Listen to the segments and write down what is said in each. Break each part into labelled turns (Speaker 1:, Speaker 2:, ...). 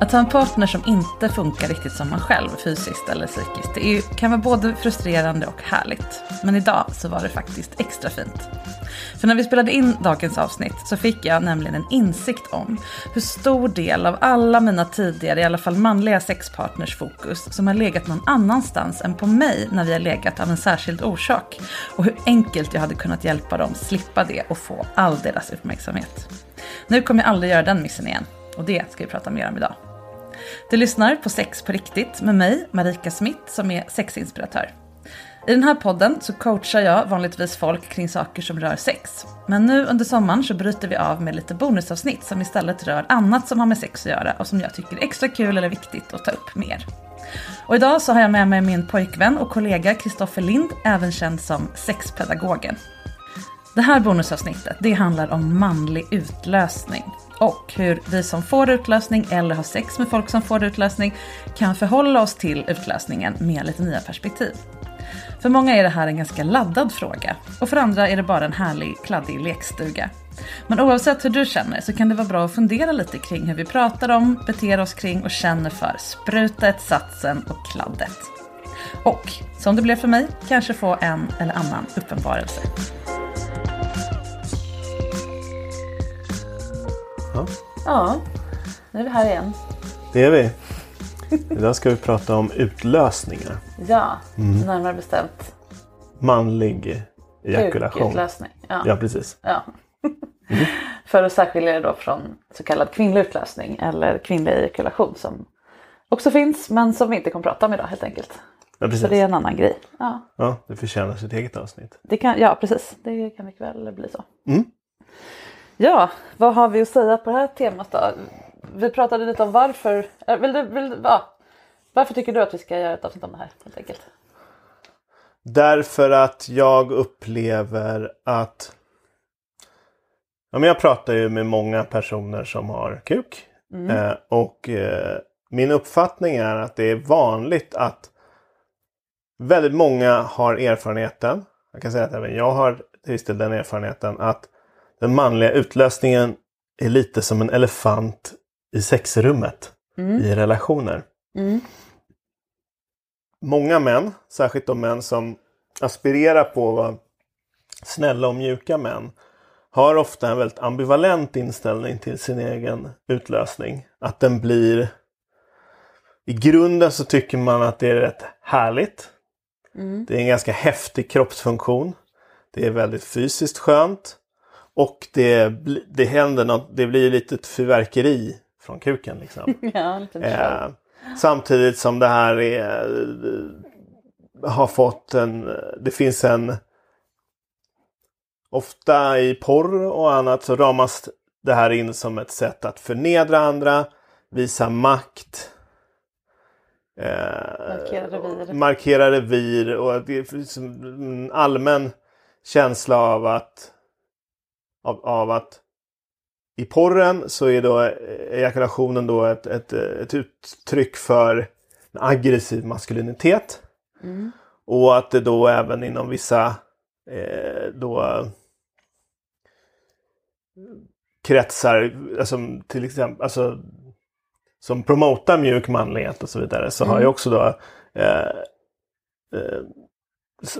Speaker 1: Att ha en partner som inte funkar riktigt som man själv, fysiskt eller psykiskt, det är, kan vara både frustrerande och härligt. Men idag så var det faktiskt extra fint. För när vi spelade in dagens avsnitt så fick jag nämligen en insikt om hur stor del av alla mina tidigare, i alla fall manliga sexpartners fokus, som har legat någon annanstans än på mig när vi har legat av en särskild orsak. Och hur enkelt jag hade kunnat hjälpa dem slippa det och få all deras uppmärksamhet. Nu kommer jag aldrig göra den missen igen. Och det ska vi prata mer om idag. Du lyssnar på Sex på riktigt med mig, Marika Smith, som är sexinspiratör. I den här podden så coachar jag vanligtvis folk kring saker som rör sex. Men nu under sommaren så bryter vi av med lite bonusavsnitt som istället rör annat som har med sex att göra och som jag tycker är extra kul eller viktigt att ta upp mer. Och idag så har jag med mig min pojkvän och kollega Kristoffer Lind, även känd som sexpedagogen. Det här bonusavsnittet det handlar om manlig utlösning och hur vi som får utlösning eller har sex med folk som får utlösning kan förhålla oss till utlösningen med lite nya perspektiv. För många är det här en ganska laddad fråga och för andra är det bara en härlig kladdig lekstuga. Men oavsett hur du känner så kan det vara bra att fundera lite kring hur vi pratar om, beter oss kring och känner för sprutet, satsen och kladdet. Och, som det blev för mig, kanske få en eller annan uppenbarelse.
Speaker 2: Ja,
Speaker 1: Ja, nu är vi här igen.
Speaker 2: det är vi. Idag ska vi prata om utlösningar.
Speaker 1: Ja, närmare bestämt
Speaker 2: Manlig ejakulation.
Speaker 1: kukutlösning. Ja.
Speaker 2: Ja, precis.
Speaker 1: Ja. För att särskilja det då från så kallad kvinnlig utlösning eller kvinnlig ejakulation som också finns men som vi inte kommer prata om idag helt enkelt.
Speaker 2: Ja.
Speaker 1: Så det är en annan grej. Ja,
Speaker 2: Ja, det förtjänar sitt eget avsnitt.
Speaker 1: det kan, ja precis, det kan mycket väl bli så.
Speaker 2: Mm.
Speaker 1: Ja, vad har vi att säga på det här temat då? Vi pratade lite om varför, äh, vill du, vill, ja. varför tycker du att vi ska göra ett avsnitt om det här helt enkelt?
Speaker 2: Därför att jag upplever att... Ja, men jag pratar ju med många personer som har kuk. Eh, och eh, min uppfattning är att det är vanligt att väldigt många har erfarenheten. Jag kan säga att även jag har till viss del den erfarenheten att den manliga utlösningen är lite som en elefant i sexrummet i relationer. Många män, särskilt de män som aspirerar på att vara snälla och mjuka män, har ofta en väldigt ambivalent inställning till sin egen utlösning. Att den blir... I grunden så tycker man att det är rätt härligt. Det är en ganska häftig kroppsfunktion. Det är väldigt fysiskt skönt. Och det, det händer något, det blir lite fyrverkeri från kuken liksom.
Speaker 1: Ja,
Speaker 2: Eh, samtidigt som det här är, eh, har fått en... Det finns en... Ofta i porr och annat så ramas det här in som ett sätt att förnedra andra, visa makt. Eh,
Speaker 1: Markera revir.
Speaker 2: Markera revir och det är liksom en allmän känsla av att av, av att i porren så är då ejakulationen då ett, ett, ett uttryck för en aggressiv maskulinitet. Och att det då även inom vissa eh, då kretsar, alltså, till exempel, alltså, som promotar mjuk manlighet och så vidare, så har ju också då eh, eh,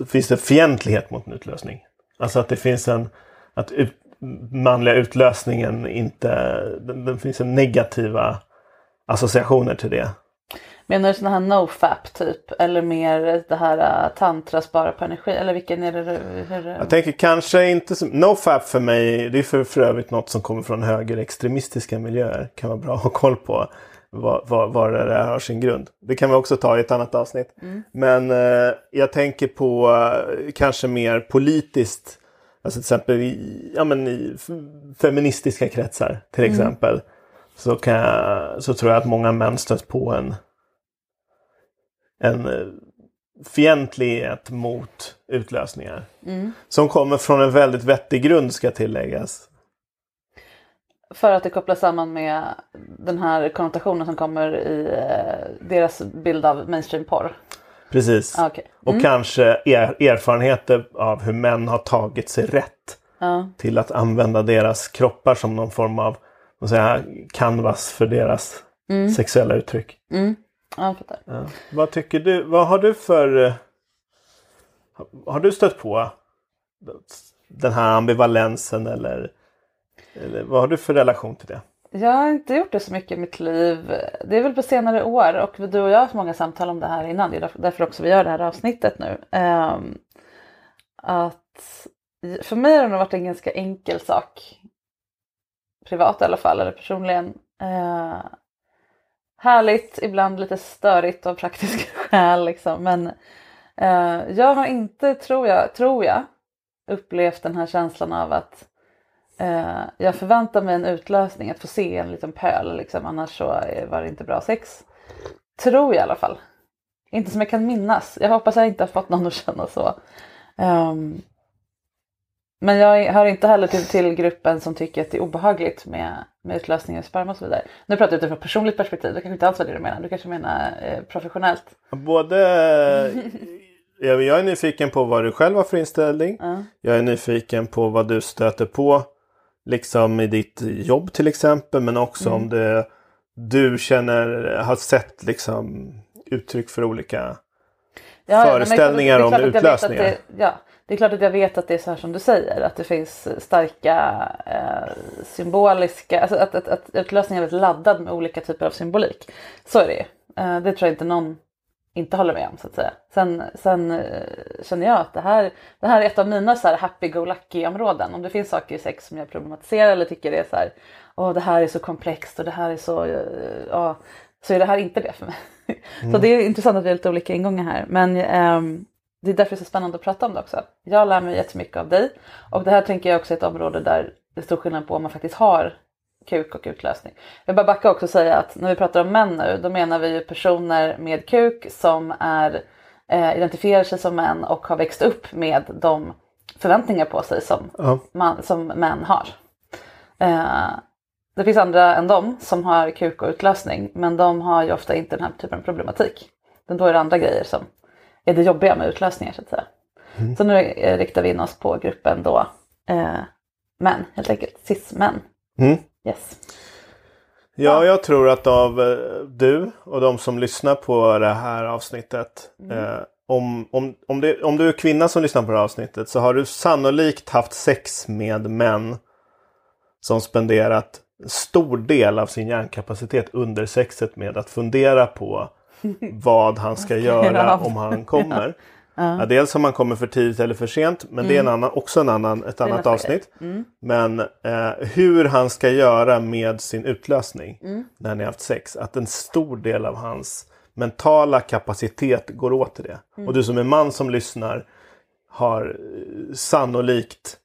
Speaker 2: finns det fientlighet mot en utlösning. Alltså att det finns en, att ut, manliga utlösningen inte, det, det finns en negativa associationer till det.
Speaker 1: Menar du sådana här nofap typ? Eller mer det här uh, tantra spara på energi? Eller vilken är det? Hur,
Speaker 2: Jag tänker kanske inte som, nofap för mig, det är för, för övrigt något som kommer från högerextremistiska miljöer. Kan vara bra att ha koll på var, var, var det har sin grund. Det kan vi också ta i ett annat avsnitt. Men eh, jag tänker på eh, kanske mer politiskt, alltså till exempel i, ja, men i feministiska kretsar till exempel. Så, kan jag, så tror jag att många män stött på en, en eh, fientlighet mot utlösningar. Som kommer från en väldigt vettig grund ska tilläggas.
Speaker 1: För att det kopplas samman med den här konnotationen som kommer i eh, deras bild av mainstream-porr.
Speaker 2: Precis.
Speaker 1: Ah, okej.
Speaker 2: Och kanske er, erfarenheter av hur män har tagit sig rätt
Speaker 1: Ja.
Speaker 2: till att använda deras kroppar som någon form av vad säger canvas för deras sexuella uttryck.
Speaker 1: Ja, jag fattar.
Speaker 2: Ja. Vad tycker du? Vad har du för... eh, Har du stött på den här ambivalensen eller, eller vad har du för relation till det?
Speaker 1: Jag har inte gjort det så mycket i mitt liv. Det är väl på senare år och du och jag har haft många samtal om det här innan. Det är därför- också vi gör det här avsnittet nu. Ehm, att för mig har det nog varit en ganska enkel sak. Privat i alla fall, eller personligen. Ehm, härligt, ibland lite störigt av praktiska skäl liksom. Men eh, jag har inte, tror jag, tror jag, upplevt den här känslan av att Eh, jag förväntar mig en utlösning, att få se en liten pöl liksom, annars så var det inte bra sex. Tror jag i alla fall. Inte som jag kan minnas. Jag hoppas jag inte har fått någon att känna så. Ehm, men jag hör inte heller till, till gruppen som tycker att det är obehagligt med, med utlösning av sperma och så vidare. Nu pratar jag utifrån personligt perspektiv, det kanske inte alls var det du menar. Du kanske menar eh, professionellt.
Speaker 2: Både... jag jag är nyfiken på vad du själv har för inställning. Jag är nyfiken på vad du stöter på. Liksom i ditt jobb till exempel. Men också om det du känner, har sett liksom uttryck för olika
Speaker 1: Ja, men
Speaker 2: föreställningar om utlösningar.
Speaker 1: Det, ja, det är klart att jag vet att det är så här som du säger. Att det finns starka eh, symboliska, alltså att, att, att utlösningen är väldigt laddad med olika typer av symbolik. Så är det ju. Eh, det tror jag inte någon inte håller med om så att säga. Sen, sen eh, känner jag att det här, det här är ett av mina så här happy-go-lucky områden. Om det finns saker i sex som jag problematiserar eller tycker det är så här, åh det här är så komplext och det här är så, eh, ja, så är det här inte det för mig. Så det är intressant att vi har lite olika ingångar här. Men ehm, det är därför det är så spännande att prata om det också. Jag lär mig jättemycket av dig. Och det här tänker jag också är ett område där det är stor skillnad på om man faktiskt har kuk och utlösning. Jag vill bara backa också och säga att när vi pratar om män nu, då menar vi ju personer med kuk som är, eh, identifierar sig som män och har växt upp med de förväntningar på sig som,
Speaker 2: Ja.
Speaker 1: man, som män har. Eh, det finns andra än de som har kuk och utlösning, men de har ju ofta inte den här typen av problematik. Men då är det andra grejer som är det jobbiga med utlösningar så att säga. Så nu eh, riktar vi in oss på gruppen då eh, män, helt enkelt, cis-män.
Speaker 2: Mm.
Speaker 1: Yes.
Speaker 2: Ja, jag tror att av eh, du och de som lyssnar på det här avsnittet. Eh, om, om, om, det, om du är kvinna som lyssnar på det här avsnittet så har du sannolikt haft sex med män som spenderat en stor del av sin hjärnkapacitet under sexet med att fundera på vad han ska göra om han kommer. Ja, dels om han kommer för tidigt eller för sent, men det är en annan, också en annan, ett annat avsnitt. Men eh, hur han ska göra med sin utlösning när ni har haft sex. Att en stor del av hans mentala kapacitet går åt till det. Och du som är man som lyssnar har eh, sannolikt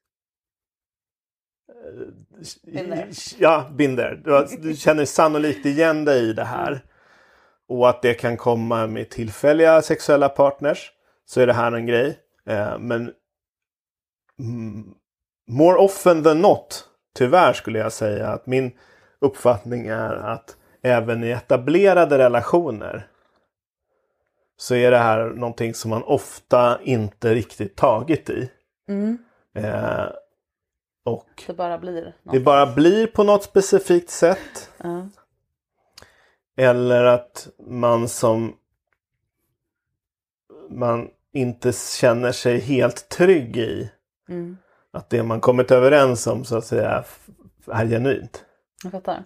Speaker 1: Been there.
Speaker 2: Ja, binder. Du, känner sannolikt igen dig i det här. Och att det kan komma med tillfälliga sexuella partners. Så är det här en grej. Eh, men mm, more often than not, tyvärr skulle jag säga att min uppfattning är att även i etablerade relationer så är det här någonting som man ofta inte riktigt tagit i. Eh, och
Speaker 1: Det bara blir något.
Speaker 2: det bara blir på något specifikt sätt.
Speaker 1: Ja.
Speaker 2: Eller att man som man inte känner sig helt trygg i.
Speaker 1: Mm.
Speaker 2: Att det man kommit överens om så att säga är genuint.
Speaker 1: Jag fattar.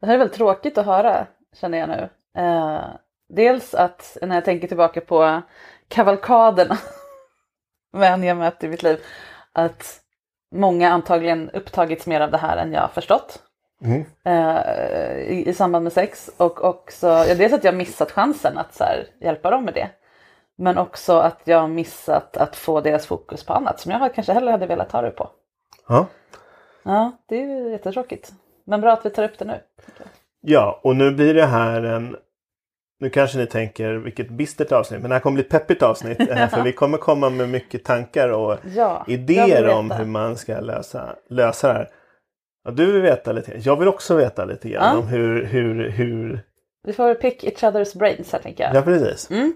Speaker 1: Det här är väldigt tråkigt att höra känner jag nu. Eh, dels att när jag tänker tillbaka på kavalkaderna män jag mött i mitt liv. Att många antagligen upptagits mer av det här än jag förstått.
Speaker 2: Mm.
Speaker 1: eh, i, i samband med sex. Och också, ja, dels att jag missat chansen att så här, hjälpa dem med det. Men också att jag missat att få deras fokus på annat som jag kanske hellre hade velat ta det på.
Speaker 2: Ja.
Speaker 1: Ja, det är ju jättetråkigt. Men bra att vi tar upp det nu.
Speaker 2: ja, och nu blir det här en nu kanske ni tänker vilket bistert avsnitt, men det här kommer bli ett peppigt avsnitt. eh, för vi kommer komma med mycket tankar och
Speaker 1: Ja,
Speaker 2: idéer om hur man ska lösa, lösa det här. Ja, du vill veta lite, jag vill också veta lite grann
Speaker 1: Ja.
Speaker 2: om hur, hur, hur...
Speaker 1: Vi får pick each other's brains här tänker jag.
Speaker 2: Ja, precis.
Speaker 1: Mm.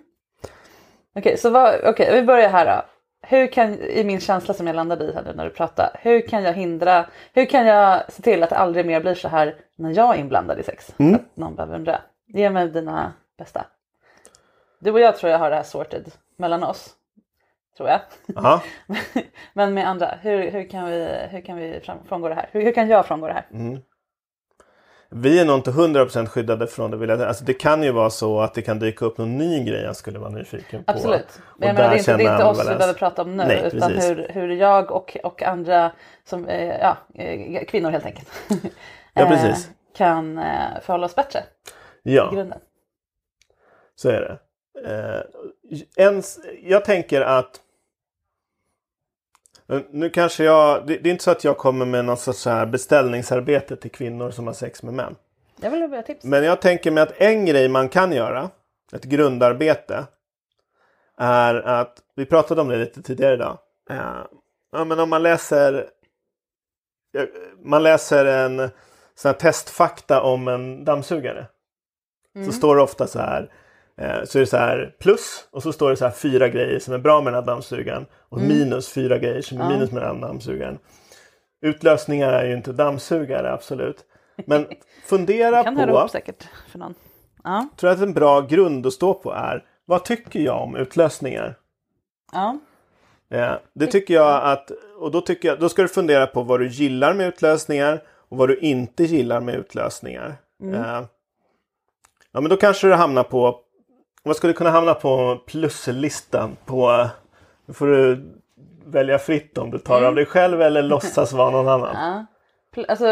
Speaker 1: Okej, så vad, okej, vi börjar här då. Hur kan, i min känsla som jag landade i här nu när du pratar, hur kan jag hindra, hur kan jag se till att det aldrig mer blir så här när jag är inblandad i sex?
Speaker 2: Mm.
Speaker 1: Att någon behöver undra. Ge mig dina bästa. Du och jag tror jag har det här sorted mellan oss. Tror jag.
Speaker 2: Ja.
Speaker 1: Men med andra, hur, hur kan vi, hur kan vi frångå det här? Hur, hur kan jag frångå det här?
Speaker 2: Mm. Vi är nog inte 100% skyddade från det. Vill jag, alltså det kan ju vara så att det kan dyka upp någon ny grej jag skulle vara nyfiken på.
Speaker 1: Absolut. Men jag menar, det är inte, det är inte oss vi behöver prata om nu
Speaker 2: Nej,
Speaker 1: utan
Speaker 2: precis.
Speaker 1: hur, hur jag och, och andra som, eh, ja, eh, kvinnor helt enkelt
Speaker 2: Ja,
Speaker 1: eh,
Speaker 2: precis.
Speaker 1: kan förhålla oss bättre i
Speaker 2: Ja,
Speaker 1: grunden.
Speaker 2: så är det. Ens, jag tänker att nu kanske jag, det, det är inte så att jag kommer med någon sorts här beställningsarbete till kvinnor som har sex med män.
Speaker 1: Jag vill ha tips.
Speaker 2: Men jag tänker mig att en grej man kan göra, ett grundarbete, är att, vi pratade om det lite tidigare idag. Eh, Ja, men om man läser, eh, man läser en sån här testfakta om en dammsugare. Så står det ofta så här, eh, så är det så här plus och så står det så här fyra grejer som är bra med den här dammsugaren och minus fyra grejer som är minus med den här dammsugaren. Utlösningar är ju inte dammsugare absolut. Men fundera
Speaker 1: kan
Speaker 2: på,
Speaker 1: höra ihop säkert för någon. Ja,
Speaker 2: tror att en bra grund att stå på är vad tycker jag om utlösningar?
Speaker 1: ja,
Speaker 2: Eh, det tycker jag att, och då, tycker jag, då ska du fundera på vad du gillar med utlösningar och vad du inte gillar med utlösningar. Eh, ja men då kanske du hamnar på, vad skulle kunna hamna på pluslistan på, nu får du välja fritt om du tar av dig själv eller låtsas vara någon annan.
Speaker 1: ja. Alltså,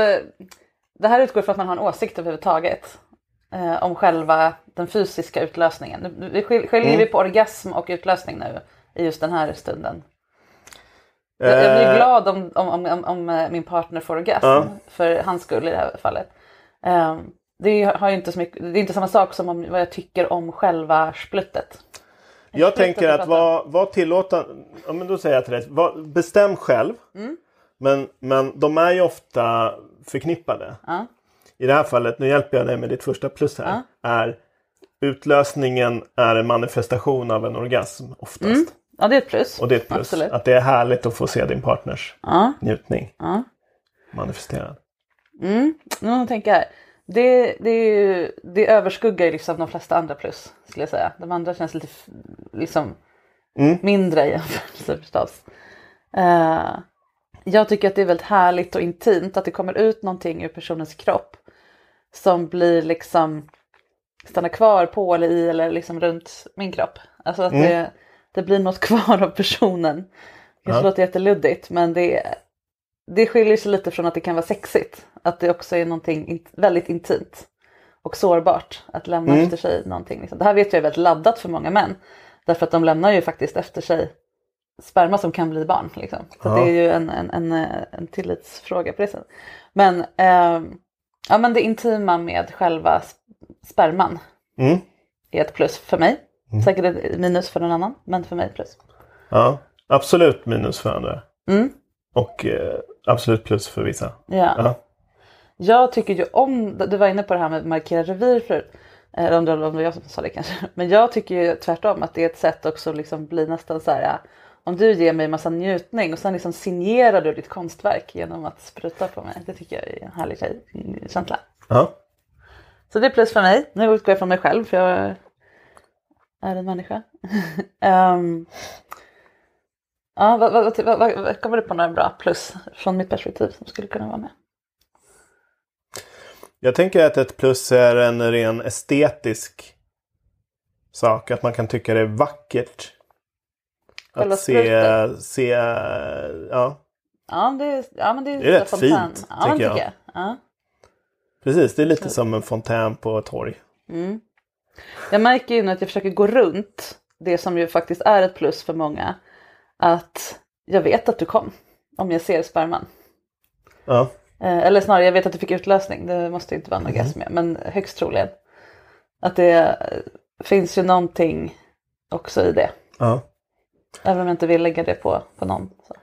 Speaker 1: det här utgår från att man har en åsikt överhuvudtaget eh, om själva den fysiska utlösningen. Vi skil- skiljer
Speaker 2: Mm.
Speaker 1: vi på orgasm och utlösning nu i just den här stunden. Jag, jag blir
Speaker 2: Eh,
Speaker 1: glad om, om, om, om, eh, min partner får orgasm
Speaker 2: Ja.
Speaker 1: för hans skull i det här fallet. Ehm, det, har inte så mycket, det är inte samma sak som om vad jag tycker om själva spluttet.
Speaker 2: Jag
Speaker 1: Spluttet
Speaker 2: tänker att vara var tillåtande, ja men då säger jag till dig, var, bestäm själv.
Speaker 1: Mm.
Speaker 2: Men, men de är ju ofta förknippade.
Speaker 1: Ja.
Speaker 2: I det här fallet, nu hjälper jag dig med ditt första plus här, är utlösningen är en manifestation av en orgasm oftast.
Speaker 1: Ja, det är ett plus.
Speaker 2: Och det är ett plus.
Speaker 1: Absolut.
Speaker 2: Att det är härligt att få se din partners
Speaker 1: Ja.
Speaker 2: njutning
Speaker 1: Ja.
Speaker 2: manifesterad.
Speaker 1: Mm. Nu tänker jag här. Det, det, är ju, det överskuggar ju liksom de flesta andra plus skulle jag säga. De andra känns lite liksom
Speaker 2: Mm.
Speaker 1: mindre i jämförelse förstås. Eh, jag tycker att det är väldigt härligt och intimt att det kommer ut någonting ur personens kropp som blir liksom stannar kvar på eller i eller liksom runt min kropp. Alltså att det, det blir något kvar av personen. Det
Speaker 2: Ja.
Speaker 1: låter jätteluddigt men det, det skiljer sig lite från att det kan vara sexigt. Att det också är någonting in, väldigt intimt och sårbart att lämna
Speaker 2: Mm.
Speaker 1: efter sig någonting. Liksom. Det här vet jag är väldigt laddat för många män. Därför att de lämnar ju faktiskt efter sig sperma som kan bli barn. Liksom. Så
Speaker 2: Ja.
Speaker 1: det är ju en, en, en, eh, en tillitsfråga på det sättet. Men, ehm, ja, men det intima med själva sp- sperman
Speaker 2: Mm.
Speaker 1: är ett plus för mig. Säkert ett minus för någon annan, men för mig plus.
Speaker 2: Ja, absolut minus för andra.
Speaker 1: Mm.
Speaker 2: Och eh, absolut plus för vissa.
Speaker 1: Ja.
Speaker 2: Ja.
Speaker 1: Jag tycker ju om, du var inne på det här med att markera revir förut. Eller om det, var jag som sa det kanske. Men jag tycker ju tvärtom att det är ett sätt också att liksom bli nästan så här. Om du ger mig massa njutning och sen liksom signerar du ditt konstverk genom att spruta på mig. Det tycker jag är en härlig tjej, känsla.
Speaker 2: Ja.
Speaker 1: Så det är plus för mig. Nu utgår jag från mig själv för jag är en människa. um, ja, vad, vad, vad, vad, kommer du på några bra plus från mitt perspektiv som skulle kunna vara med?
Speaker 2: Jag tänker att ett plus är en ren estetisk sak. Att man kan tycka det är vackert.
Speaker 1: Själva
Speaker 2: Att se,
Speaker 1: sprutet.
Speaker 2: se, ja.
Speaker 1: Ja, det, är- ja men det är,
Speaker 2: Det är rätt
Speaker 1: fontän.
Speaker 2: fint,
Speaker 1: ja,
Speaker 2: tycker jag.
Speaker 1: jag. Ja.
Speaker 2: Precis, det är lite som en fontän på ett torg.
Speaker 1: Jag märker ju nu att jag försöker gå runt det som ju faktiskt är ett plus för många. Att jag vet att du kom om jag ser sperman.
Speaker 2: Ja.
Speaker 1: Eh, eller snarare, jag vet att du fick utlösning. Det måste inte vara en orgasm med, men högst troligen. Att det eh, finns ju någonting också i det.
Speaker 2: ja.
Speaker 1: Även om jag inte vill lägga det på, på någon. Så.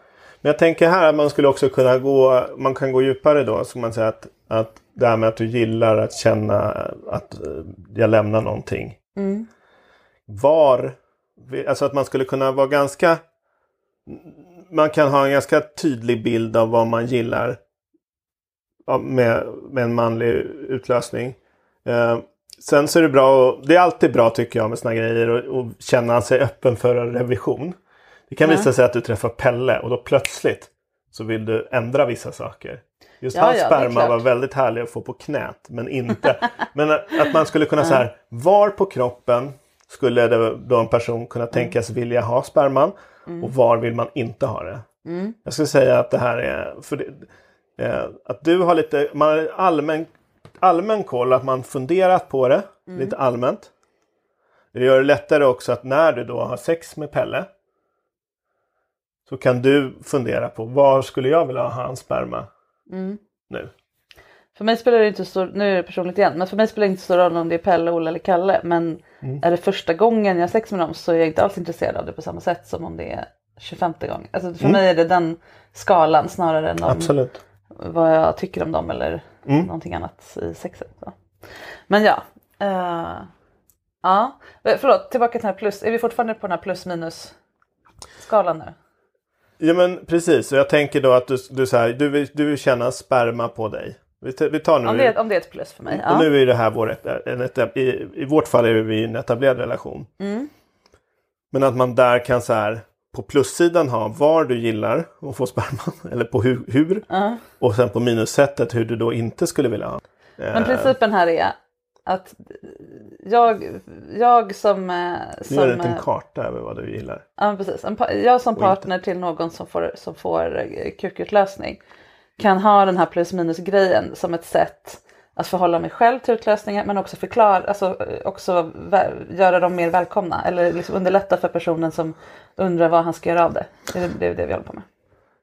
Speaker 2: Men jag tänker här att man skulle också kunna gå, man kan gå djupare då. Så man säger att, att det här med att du gillar att känna att eh, jag lämnar någonting. Var, alltså att man skulle kunna vara ganska, man kan ha en ganska tydlig bild av vad man gillar med, med en manlig utlösning. Eh, sen så är det bra, och, det är alltid bra tycker jag med såna grejer och, och känna sig öppen för en revision. Det kan visa sig att du träffar Pelle och då plötsligt så vill du ändra vissa saker. Just
Speaker 1: Ja,
Speaker 2: hans
Speaker 1: ja,
Speaker 2: sperma var väldigt härlig att få på knät, men inte. men att, att man skulle kunna så här, var på kroppen skulle då en person kunna
Speaker 1: Mm.
Speaker 2: tänkas vilja ha sperman och var vill man inte ha det?
Speaker 1: Mm.
Speaker 2: Jag skulle säga att det här är, för det, eh, att du har lite, man har allmän, allmän koll, att man funderat på det
Speaker 1: Mm.
Speaker 2: lite allmänt. Det gör det lättare också att när du då har sex med Pelle så kan du fundera på var skulle jag vilja ha hans sperma
Speaker 1: Mm.
Speaker 2: nu?
Speaker 1: För mig spelar det inte så nu är det personligt igen, men för mig spelar det inte så roll om det är Pelle, Olle eller Kalle. Men är det första gången jag har sex med dem så är jag inte alls intresserad av det på samma sätt som om det är 25 gången. Alltså för mig är det den skalan snarare än om
Speaker 2: Absolut.
Speaker 1: vad jag tycker om dem eller någonting annat i sexet. Så. Men ja. eh, ja, Eh, förlåt, tillbaka till den här plus. Är vi fortfarande på den här plus minus skalan nu?
Speaker 2: Ja men precis, och jag tänker då att du, du, så här, du, vill, du vill känna sperma på dig. Vi, tar nu,
Speaker 1: Om det, är- om det är ett plus för mig.
Speaker 2: och
Speaker 1: Ja.
Speaker 2: nu är det här vår, en etab- i, i vårt fall är vi i en etablerad relation.
Speaker 1: Mm.
Speaker 2: Men att man där kan så här på plussidan ha var du gillar att få sperman, eller på hur, hur och sen på minussättet hur du då inte skulle vilja ha.
Speaker 1: Men principen här är att jag, jag som... eh,
Speaker 2: Nu
Speaker 1: som
Speaker 2: gör du en liten
Speaker 1: eh,
Speaker 2: karta över vad du gillar.
Speaker 1: Ja, precis. Jag som partner till någon som får, som får eh, kukutlösning kan ha den här plus minus grejen som ett sätt att förhålla mig själv till utlösningar men också förklara, alltså eh, också göra dem mer välkomna eller liksom underlätta för personen som undrar vad han ska göra av det. Det är det, vi håller på med.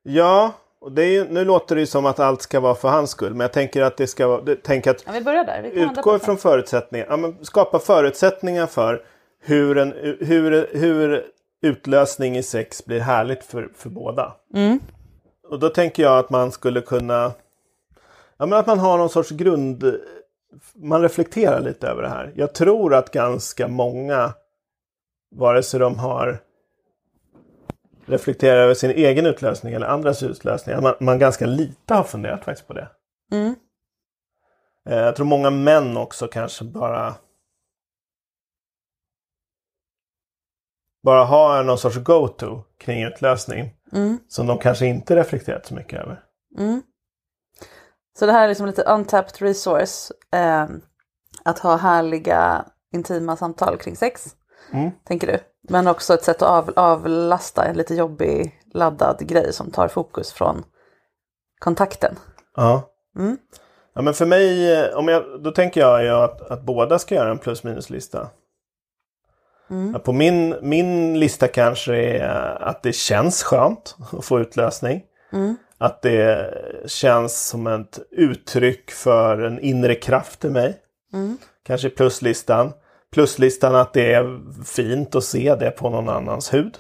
Speaker 2: Ja, och det är, ju- nu låter det ju som att allt ska vara för hans skull. Men jag tänker att det ska vara, tänk att
Speaker 1: Ja, vi börjar där. Vi
Speaker 2: utgå
Speaker 1: det.
Speaker 2: förutsättningar, ja, skapa förutsättningar för hur, en, hur, hur utlösning i sex blir härligt för, för båda.
Speaker 1: Mm.
Speaker 2: Och då tänker jag att man skulle kunna, ja men att man har någon sorts grund, man reflekterar lite över det här. Jag tror att ganska många, vare sig de har reflekterar över sin egen utlösning eller andras utlösning, man, man ganska lite har funderat faktiskt på det.
Speaker 1: Mm.
Speaker 2: Eh, Jag tror många män också kanske bara bara har någon sorts go-to kring utlösning.
Speaker 1: Mm.
Speaker 2: Som de kanske inte reflekterat så mycket över.
Speaker 1: Mm. Så det här är liksom lite untapped resource. Eh, att ha härliga intima samtal kring sex.
Speaker 2: Mm.
Speaker 1: Tänker du? Men också ett sätt att av, avlasta en lite jobbig laddad grej som tar fokus från kontakten.
Speaker 2: Ja.
Speaker 1: Mm.
Speaker 2: Ja men för mig, eh, om jag, då tänker jag ju att, att båda ska göra en plus minus lista.
Speaker 1: Mm.
Speaker 2: På min, min lista kanske är att det känns skönt att få utlösning.
Speaker 1: Mm.
Speaker 2: Att det känns som ett uttryck för en inre kraft i mig.
Speaker 1: Mm.
Speaker 2: Kanske pluslistan. Pluslistan att det är fint att se det på någon annans hud.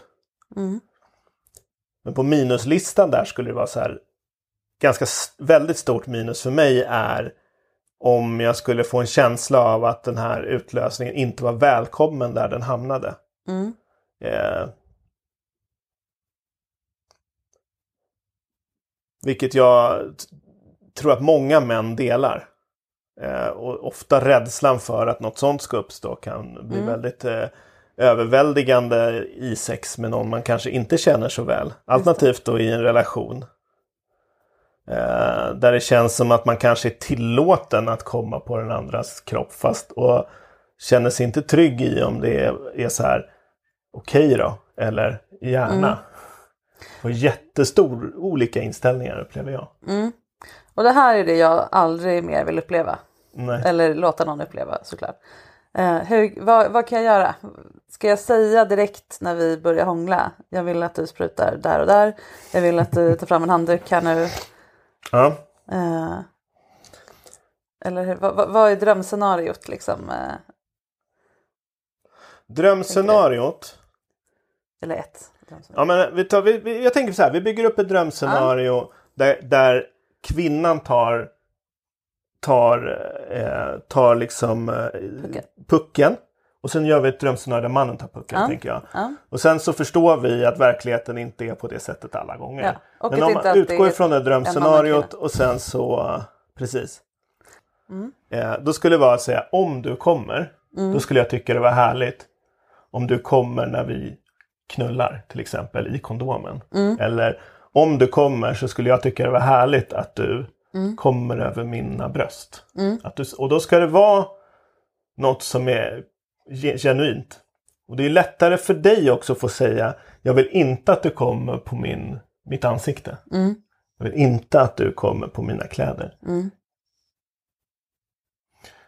Speaker 1: Mm.
Speaker 2: Men på minuslistan där skulle det vara så här. Ganska väldigt stort minus för mig är om jag skulle få en känsla av att den här utlösningen inte var välkommen där den hamnade.
Speaker 1: Mm.
Speaker 2: Eh, vilket jag tror att många män delar. Eh, och ofta rädslan för att något sånt ska uppstå kan bli väldigt eh, överväldigande i sex med någon man kanske inte känner så väl. Alternativt då i en relation. Eh, där det känns som att man kanske är tillåten att komma på den andras kropp fast och känner sig inte trygg i om det är, är så här okej då eller gärna. Och jättestor olika inställningar upplever jag.
Speaker 1: Och det här är det jag aldrig mer vill uppleva.
Speaker 2: Nej.
Speaker 1: Eller låta någon uppleva såklart. Eh, hur, vad, vad kan jag göra? Ska jag säga direkt när vi börjar hångla? Jag vill att du sprutar där och där. Jag vill att du tar fram en handduk här nu.
Speaker 2: Ja.
Speaker 1: Eh, eller hur, vad, vad- är drömscenariot liksom? Eh,
Speaker 2: Drömscenariot.
Speaker 1: eller ett.
Speaker 2: Ja, men vi tar, vi, vi, jag tänker så här, vi bygger upp ett drömscenario där, där kvinnan tar tar, eh, tar liksom eh,
Speaker 1: Pucken.
Speaker 2: pucken. Och sen gör vi ett drömscenario där mannen tar pucken,
Speaker 1: Ja.
Speaker 2: tänker jag.
Speaker 1: Ja.
Speaker 2: Och sen så förstår vi att verkligheten inte är på det sättet alla gånger.
Speaker 1: Ja,
Speaker 2: Men om man utgår
Speaker 1: är
Speaker 2: ifrån det drömscenariot och sen så, precis.
Speaker 1: Mm.
Speaker 2: Eh, då skulle det vara att säga om du kommer,
Speaker 1: Mm.
Speaker 2: då skulle jag tycka det var härligt om du kommer när vi knullar till exempel i kondomen.
Speaker 1: Mm.
Speaker 2: Eller om du kommer så skulle jag tycka det var härligt att du
Speaker 1: Mm.
Speaker 2: kommer över mina bröst. Att du, och då ska det vara något som är genuint. Och det är lättare för dig också att få säga jag vill inte att du kommer på min, mitt ansikte.
Speaker 1: Mm.
Speaker 2: Jag vill inte att du kommer på mina kläder.
Speaker 1: Mm.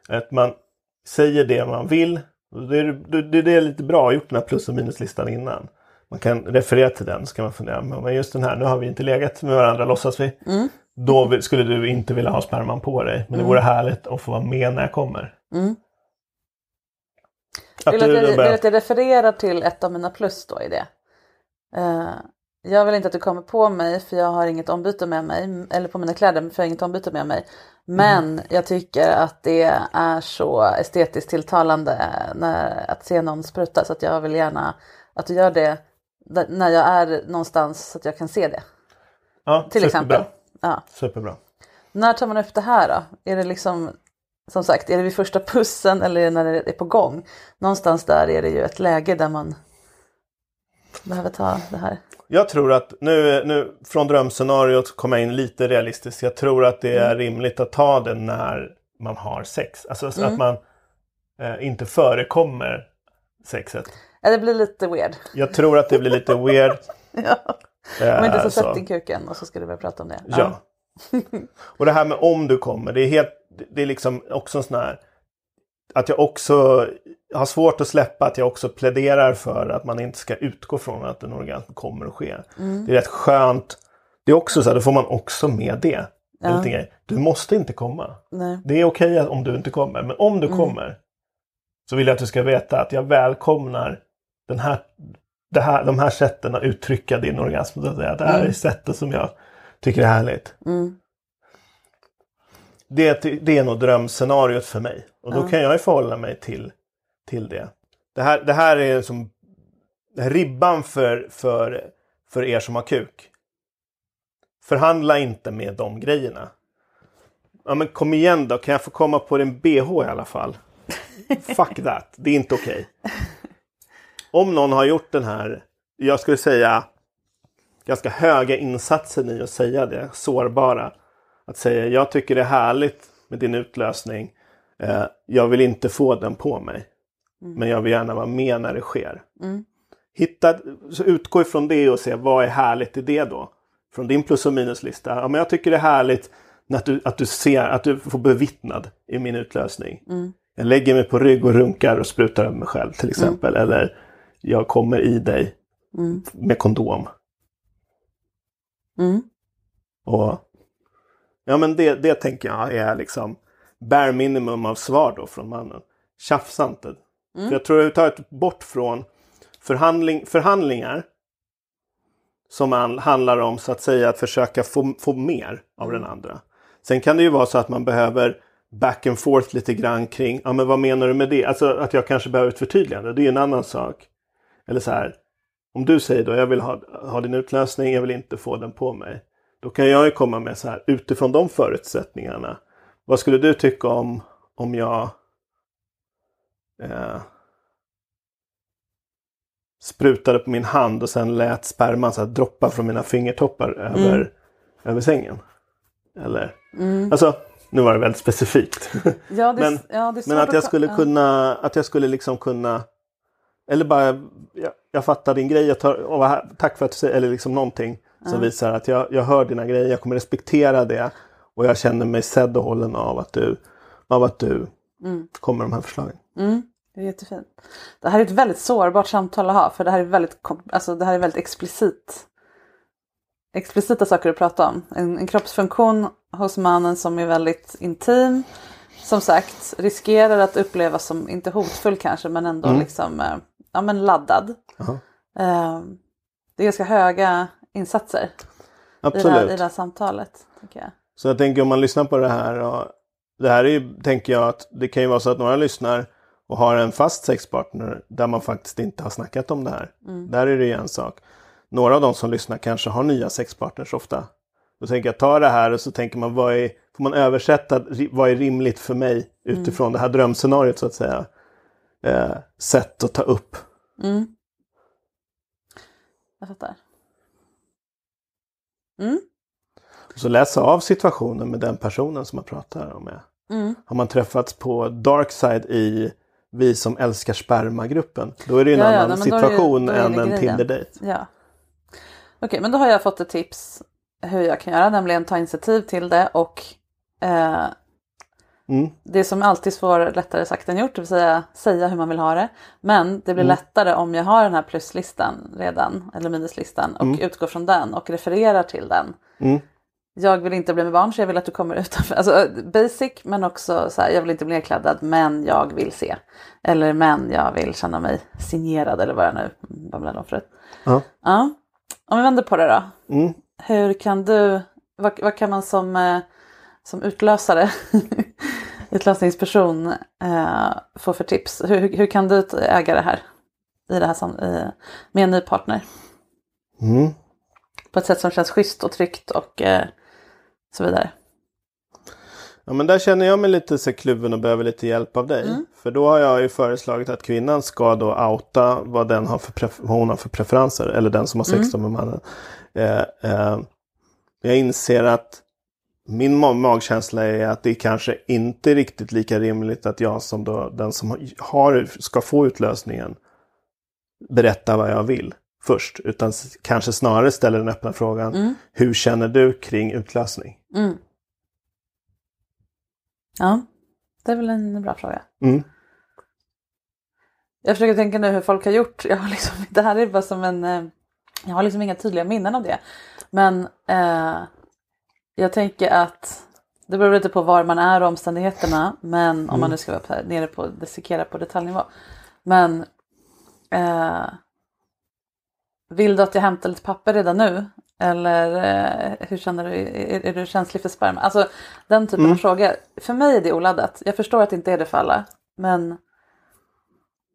Speaker 2: Att man säger det man vill. Det är, det, det är lite bra gjort den här plus och minuslistan innan. Man kan referera till den så kan man fundera. Men just den här, nu har vi inte legat med varandra låtsas vi.
Speaker 1: Mm.
Speaker 2: Då skulle du inte vilja ha sperman på dig. Men det vore härligt att få vara med när jag kommer.
Speaker 1: Mm.
Speaker 2: Att
Speaker 1: Vill att, jag, vill att jag refererar till ett av mina plus då i det. Eh, jag vill inte att du kommer på mig för jag har inget ombyte med mig. Eller på mina kläder för jag har inget ombyte med mig. Men jag tycker att det är så estetiskt tilltalande när, att se någon spruta. Så att jag vill gärna att du gör det när jag är någonstans så att jag kan se det.
Speaker 2: ja,
Speaker 1: Till
Speaker 2: superbra.
Speaker 1: exempel. Ja.
Speaker 2: Superbra.
Speaker 1: När tar man upp det här då? Är det liksom, som sagt, är det vid första pussen eller när det är på gång? Någonstans där är det ju ett läge där man behöver ta det här.
Speaker 2: Jag tror att nu, nu från drömscenariot kommer jag in lite realistiskt. Jag tror att det
Speaker 1: Mm.
Speaker 2: är rimligt att ta det när man har sex. Alltså så
Speaker 1: Mm.
Speaker 2: att man eh, inte förekommer sexet.
Speaker 1: Ja, det blir lite weird.
Speaker 2: Jag tror att det blir lite weird.
Speaker 1: ja.
Speaker 2: eh,
Speaker 1: Om inte så
Speaker 2: så.
Speaker 1: sätt din kuken och så ska du börja prata om det.
Speaker 2: Ja. Och det här med om du kommer, det är, helt, det är liksom också en sån här... Att jag också har svårt att släppa att jag också pläderar för att man inte ska utgå från att en orgasm kommer att ske.
Speaker 1: Mm.
Speaker 2: Det är rätt skönt. Det är också så här, då får man också med det.
Speaker 1: Ja.
Speaker 2: Du måste inte komma.
Speaker 1: Nej.
Speaker 2: Det är okej om du inte kommer, men om du
Speaker 1: Mm.
Speaker 2: kommer så vill jag att du ska veta att jag välkomnar den här, det här, de här sätten att uttrycka din orgasm. Att säga. Det här är sättet som jag tycker är härligt.
Speaker 1: Mm.
Speaker 2: Det, det är nog drömscenariot för mig. Och då kan jag ju förhålla mig till, till det. Det här, det här är som ribban för, för, för er som har kuk. Förhandla inte med de grejerna. Ja men kom igen då, kan jag få komma på din bh i alla fall? Fuck that, det är inte okej. Om någon har gjort den här, jag skulle säga ganska höga insatsen i att säga det, sårbara. Att säga jag tycker det är härligt med din utlösning. Eh, jag vill inte få den på mig. Men jag vill gärna vara med när det sker. Hitta, så utgå ifrån det och se vad är härligt i det då. Från din plus och minuslista. Ja, men jag tycker det är härligt att du, att du ser, att du får bevittnad i min utlösning. Jag lägger mig på rygg och runkar och sprutar över mig själv till exempel. Eller jag kommer i dig med kondom.
Speaker 1: Mm.
Speaker 2: Och Ja men det, det tänker jag är liksom bare minimum av svar då från mannen. Tjafsa inte. För jag tror överhuvudtaget bort från förhandling, förhandlingar som handlar om så att säga att försöka få, få mer av den andra. Sen kan det ju vara så att man behöver back and forth lite grann kring, ja men vad menar du med det? Alltså att jag kanske behöver ett förtydligande, det är en annan sak. Eller så här, om du säger då, jag vill ha, ha din utlösning, jag vill inte få den på mig. Då kan jag ju komma med så här, utifrån de förutsättningarna. Vad skulle du tycka om, om jag eh, sprutade på min hand och sen lät sperman så här, droppa från mina fingertoppar över, över sängen? Eller? Alltså, nu var det väldigt specifikt.
Speaker 1: Ja, det,
Speaker 2: men
Speaker 1: ja,
Speaker 2: men att jag skulle kunna, att jag skulle liksom kunna eller bara, jag, jag fattar din grej, jag tar, här, tack för att du säger, eller liksom någonting som visar att jag, jag hör dina grejer, jag kommer respektera det och jag känner mig sedd och hållen av att du, av att du
Speaker 1: Mm.
Speaker 2: kommer med de här förslagen.
Speaker 1: Det är jättefint. Det här är ett väldigt sårbart samtal att ha för det här är väldigt, alltså det här är väldigt explicit. Explicita saker att prata om. En, en kroppsfunktion hos mannen som är väldigt intim. Som sagt riskerar att upplevas som, inte hotfull kanske, men ändå liksom eh, ja, men laddad.
Speaker 2: Jaha.
Speaker 1: Eh, det är ganska höga insatser i det, här,
Speaker 2: Absolut.
Speaker 1: i det här samtalet. Tycker jag.
Speaker 2: Så jag tänker om man lyssnar på det här. Och det här är ju, tänker jag att det kan ju vara så att några lyssnar och har en fast sexpartner där man faktiskt inte har snackat om det här. Där är det ju en sak. Några av de som lyssnar kanske har nya sexpartners ofta. Då tänker jag ta det här och så tänker man vad är, får man översätta vad är rimligt för mig utifrån det här drömscenariot så att säga. Eh, sätt att ta upp.
Speaker 1: Jag fattar. Mm.
Speaker 2: Så läsa av situationen med den personen som man pratar om. Med.
Speaker 1: Mm.
Speaker 2: Har man träffats på Darkside i Vi som älskar sperma-gruppen. Då är det ju en
Speaker 1: Ja, ja,
Speaker 2: annan
Speaker 1: det-
Speaker 2: situation
Speaker 1: det
Speaker 2: än en. Tinder-dejt.
Speaker 1: Ja. Okej, men då har jag fått ett tips hur jag kan göra, nämligen ta initiativ till det och eh,
Speaker 2: Mm.
Speaker 1: det som alltid får lättare sagt än gjort, det vill säga säga hur man vill ha det. Men det blir lättare om jag har den här pluslistan redan, eller minuslistan, och utgår från den och refererar till den.
Speaker 2: Mm.
Speaker 1: Jag vill inte bli med barn så jag vill att du kommer utanför. Alltså basic men också så här, jag vill inte bli nedkladdad men jag vill se. Eller men jag vill känna mig signerad eller vad jag nu babblar om förut.
Speaker 2: Ja.
Speaker 1: Ja. Om vi vänder på det då.
Speaker 2: Mm.
Speaker 1: Hur kan du, vad, vad kan man som, eh, som utlösare, utlösningsperson eh, få för tips? Hur, hur kan du äga det här, i det här sam, i, med en ny partner?
Speaker 2: Mm.
Speaker 1: På ett sätt som känns schysst och tryggt och eh, så vidare.
Speaker 2: Ja men där känner jag mig lite så kluven och behöver lite hjälp av dig.
Speaker 1: Mm.
Speaker 2: För då har jag ju föreslagit att kvinnan ska då outa vad, den har för vad hon har för preferenser. Eller den som har sex
Speaker 1: Mm.
Speaker 2: med mannen. Eh, eh, jag inser att min ma- magkänsla är att det kanske inte är riktigt lika rimligt att jag som då den som har, ska få utlösningen berättar vad jag vill först. Utan kanske snarare ställer den öppna frågan.
Speaker 1: Mm.
Speaker 2: Hur känner du kring utlösning?
Speaker 1: Mm. Ja, det är väl en bra fråga.
Speaker 2: Mm.
Speaker 1: Jag försöker tänka nu hur folk har gjort. Jag har liksom, det här är bara som en... eh, Jag har liksom inga tydliga minnen av det. Men eh, jag tänker att det beror lite på var man är och omständigheterna. Men om man nu ska vara nere på, dissekera på detaljnivå. Men eh, vill du att jag hämtar lite papper redan nu? Eller eh, hur känner du? Är, är du känslig för sperma? Alltså den typen av frågor. För mig är det oladdat. Jag förstår att det inte är det för alla. Men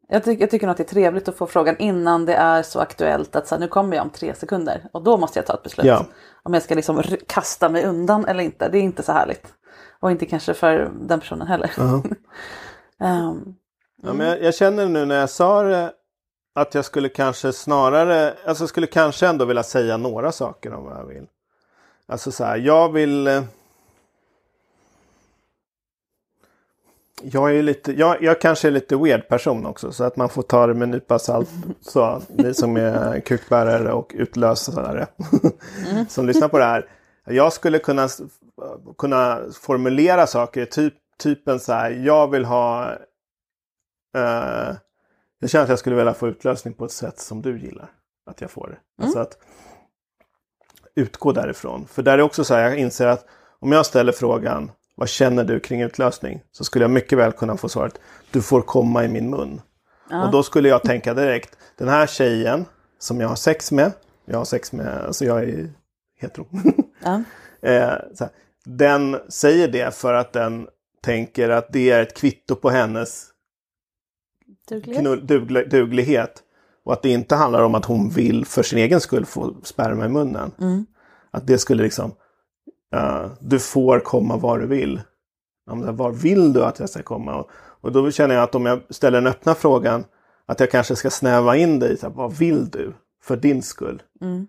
Speaker 1: jag, tycker jag tycker nog att det är trevligt att få frågan innan det är så aktuellt att så här, nu kommer jag om tre sekunder. Och då måste jag ta ett beslut.
Speaker 2: Ja.
Speaker 1: Om jag ska liksom kasta mig undan eller inte. Det är inte så härligt. Och inte kanske för den personen heller. Ehm,
Speaker 2: Ja, men jag, jag känner nu när jag sa det att jag skulle kanske snarare, alltså skulle kanske ändå vilja säga några saker om vad jag vill. Alltså så här, jag vill... Jag är lite, jag, jag kanske är lite weird person också så att man får ta det med en nypa salt. Så ni som är kukbärare och utlösare som lyssnar på det här. Jag skulle kunna, kunna formulera saker, typ, typen så här, jag vill ha Eh, jag känner att jag skulle vilja få utlösning på ett sätt som du gillar att jag får det. Alltså att utgå därifrån. För där är också så här, jag inser att om jag ställer frågan vad känner du kring utlösning? Så skulle jag mycket väl kunna få svaret du får komma i min mun. Och då skulle jag tänka direkt, den här tjejen som jag har sex med, jag har sex med, alltså jag är hetero.
Speaker 1: ja.
Speaker 2: Eh, den säger det för att den tänker att det är ett kvitto på hennes
Speaker 1: Duglighet.
Speaker 2: knull, dugle, duglighet. Och att det inte handlar om att hon vill för sin egen skull få sperma i munnen.
Speaker 1: Mm.
Speaker 2: Att det skulle liksom, uh, du får komma var du vill. Ja, var vill du att jag ska komma? Och, och då känner jag att om jag ställer den öppna frågan, att jag kanske ska snäva in dig. Så här, vad vill du? För din skull.
Speaker 1: Mm.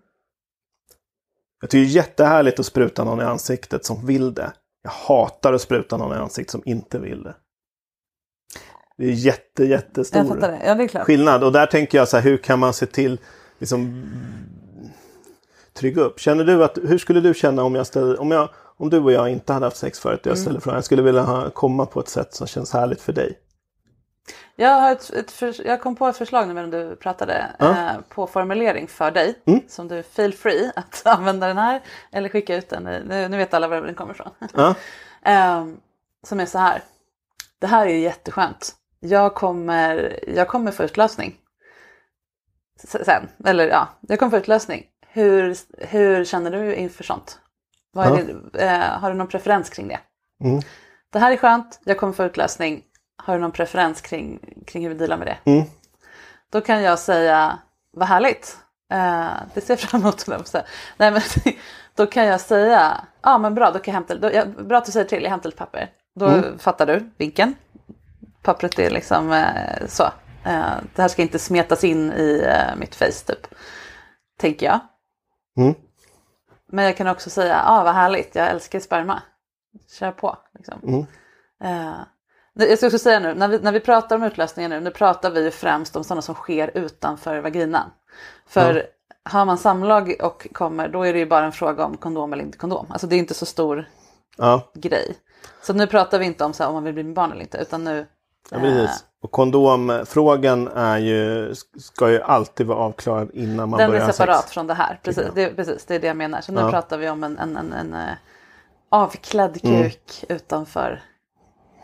Speaker 2: Jag tycker det är jättehärligt att spruta någon i ansiktet som vill det. Jag hatar att spruta någon i ansiktet som inte vill det. Det är jätte, jättestor
Speaker 1: det. Ja, det är
Speaker 2: skillnad. Och där tänker jag så här, hur kan man se till liksom trygga upp? Känner du att, hur skulle du känna om jag ställer, om jag, om du och jag inte hade haft sex förut och
Speaker 1: Mm.
Speaker 2: jag ställer frågan, jag skulle vilja ha, komma på ett sätt som känns härligt för dig.
Speaker 1: Jag, har ett, ett för, jag kom på ett förslag nu medan du pratade
Speaker 2: Ja.
Speaker 1: eh, på formulering för dig.
Speaker 2: Mm.
Speaker 1: Som du feel free att använda den här eller skicka ut den. Nu, nu vet alla var den kommer ifrån.
Speaker 2: Ja,
Speaker 1: Ehm, som är så här. Det här är jätteskönt. Jag kommer, jag kommer få utlösning. Sen, eller ja, jag kommer få utlösning. Hur, hur känner du inför sånt?
Speaker 2: Ja.
Speaker 1: det, eh, har du någon preferens kring det?
Speaker 2: Mm.
Speaker 1: Det här är skönt, jag kommer få utlösning. Har du någon preferens kring, kring hur vi dealar med det?
Speaker 2: Mm.
Speaker 1: Då kan jag säga, vad härligt. Eh, det ser jag fram emot. Nej, men, då kan jag säga, ja men bra, då kan jag hämta, då, ja, bra att du säger till, jag hämtar lite papper. Då
Speaker 2: Mm.
Speaker 1: fattar du vinkeln. Pappret är liksom eh, så. Eh, det här ska inte smetas in i eh, mitt face typ. Tänker jag.
Speaker 2: Mm.
Speaker 1: Men jag kan också säga, ja ah, vad härligt, jag älskar sperma. Kör på. Liksom.
Speaker 2: Mm.
Speaker 1: Eh, jag ska också säga nu, när vi, när vi pratar om utlösningar nu, nu pratar vi ju främst om sådana som sker utanför vaginan. För har man samlag och kommer, då är det ju bara en fråga om kondom eller inte kondom. Alltså det är inte så stor
Speaker 2: ja,
Speaker 1: grej. Så nu pratar vi inte om så här, om man vill bli med barn eller inte, utan nu...
Speaker 2: ja precis. Och kondomfrågan är ju, ska ju alltid vara avklarad innan man
Speaker 1: Den
Speaker 2: börjar
Speaker 1: är
Speaker 2: ha
Speaker 1: separat
Speaker 2: sex.
Speaker 1: från det här. Precis det, precis, det är det jag menar. Så nu
Speaker 2: Ja.
Speaker 1: pratar vi om en, en, en, en eh, avklädd
Speaker 2: Mm.
Speaker 1: kuk utanför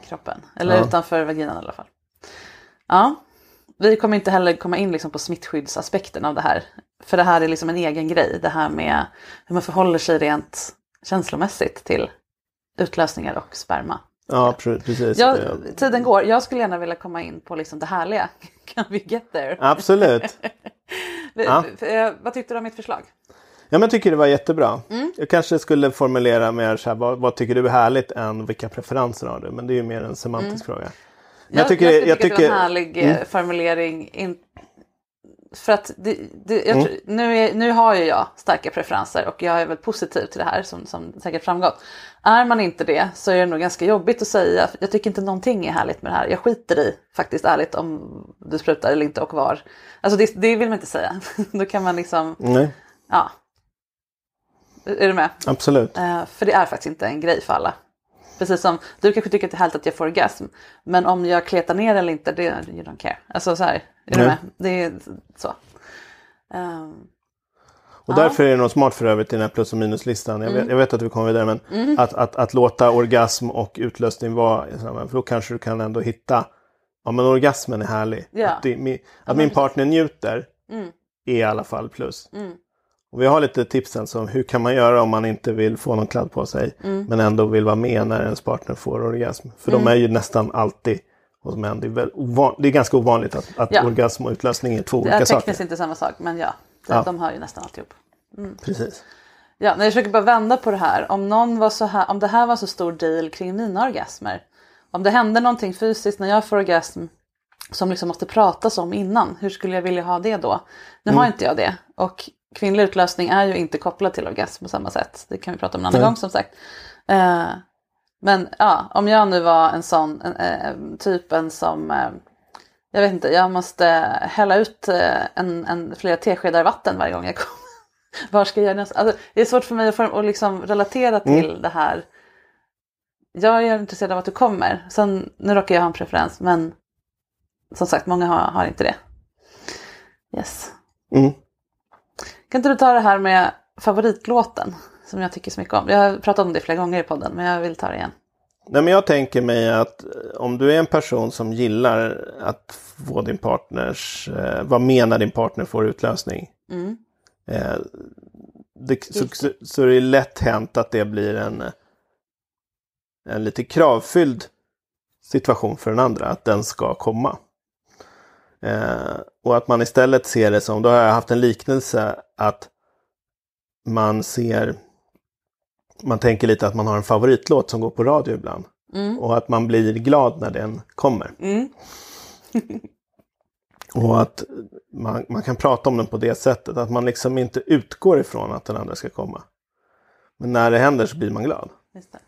Speaker 1: kroppen. Eller
Speaker 2: Ja.
Speaker 1: utanför vaginan i alla fall. Ja, vi kommer inte heller komma in liksom på smittskyddsaspekten av det här. För det här är liksom en egen grej. Det här med hur man förhåller sig rent känslomässigt till utlösningar och sperma.
Speaker 2: Ja, pre- precis.
Speaker 1: Jag,
Speaker 2: Eh,
Speaker 1: tiden går. Jag skulle gärna vilja komma in på liksom det härliga. Can we get there?
Speaker 2: Absolut. Ja.
Speaker 1: Eh, Vad tyckte du om mitt förslag?
Speaker 2: Ja, men jag tycker det var jättebra.
Speaker 1: Mm.
Speaker 2: Jag kanske skulle formulera mer så här, vad, vad tycker du är härligt än vilka preferenser har du? Men det är ju mer en semantisk fråga. Men
Speaker 1: Jag, tycker, jag,
Speaker 2: jag
Speaker 1: tycker att det var en
Speaker 2: tycker,
Speaker 1: härlig eh, formulering. In, för att det, det, jag, tror- nu, är, nu har ju jag starka preferenser och jag är väl positiv till det här som, som säkert framgått. Är man inte det så är det nog ganska jobbigt att säga. Jag tycker inte någonting är härligt med det här. Jag skiter i faktiskt ärligt om du sprutar eller inte och var. Alltså det, det vill man inte säga. Då kan man liksom,
Speaker 2: nej,
Speaker 1: ja. Är du med?
Speaker 2: absolut.
Speaker 1: Eh, för det är faktiskt inte en grej för alla. Precis som du kanske tycker att det är härligt att jag får orgasm. Men om jag kletar ner eller inte, det you don't care. Alltså så här, är du
Speaker 2: Nej.
Speaker 1: med? Det är så. Ehm,
Speaker 2: Och därför är det nog smart för övrigt i den här plus och minuslistan. Jag,
Speaker 1: Mm.
Speaker 2: vet, jag vet att vi kommer vidare men att, att, att låta orgasm och utlösning vara För då kanske du kan ändå hitta Ja men orgasmen är härlig.
Speaker 1: Ja.
Speaker 2: Att, det, mi, att min partner njuter
Speaker 1: Mm.
Speaker 2: är i alla fall plus. Och vi har lite tipsen som hur kan man göra om man inte vill få någon kladd på sig.
Speaker 1: Mm.
Speaker 2: Men ändå vill vara med när ens partner får orgasm. För de är ju nästan alltid hos män. Det är, väl ovan, det är ganska ovanligt att, att
Speaker 1: Ja.
Speaker 2: orgasm och utlösning är två
Speaker 1: det
Speaker 2: olika
Speaker 1: är
Speaker 2: saker.
Speaker 1: tekniskt inte samma sak, men ja, de,
Speaker 2: Ja.
Speaker 1: de hör ju nästan alltihop.
Speaker 2: Precis.
Speaker 1: Ja, när jag försöker bara vända på det här. Om, någon var så här. om det här var så stor deal kring mina orgasmer. Om det hände någonting fysiskt när jag får orgasm som liksom måste pratas om innan. Hur skulle jag vilja ha det då? Nu har inte jag det. Och kvinnlig utlösning är ju inte kopplad till orgasm på samma sätt. Det kan vi prata om en annan
Speaker 2: Nej.
Speaker 1: gång som sagt. Eh, men ja, om jag nu var en sån en, eh, typen som eh, jag vet inte, jag måste hälla ut eh, en, en, flera teskedar vatten varje gång jag kommer. Var ska jag göra nästa? Alltså, det är svårt för mig att, få- att liksom relatera till det här. Jag är intresserad av att du kommer. Sen, nu råkar jag ha en preferens men som sagt många har, har inte det. Yes.
Speaker 2: Mm.
Speaker 1: Kan inte du ta det här med favoritlåten som jag tycker så mycket om? Jag har pratat om det flera gånger i podden men jag vill ta det igen.
Speaker 2: Nej, men jag tänker mig att eh, om du är en person som gillar att få din partners, eh, vad menar din partner får utlösning?
Speaker 1: Mm.
Speaker 2: Eh, det, så, så, så är det lätt hänt att det blir en, en lite kravfylld situation för den andra, att den ska komma. Eh, och att man istället ser det som, då har jag haft en liknelse att man ser, man tänker lite att man har en favoritlåt som går på radio ibland. Och att man blir glad när den kommer. och att man, man kan prata om den på det sättet, att man liksom inte utgår ifrån att den andra ska komma. Men när det händer så blir man glad.
Speaker 1: Just det.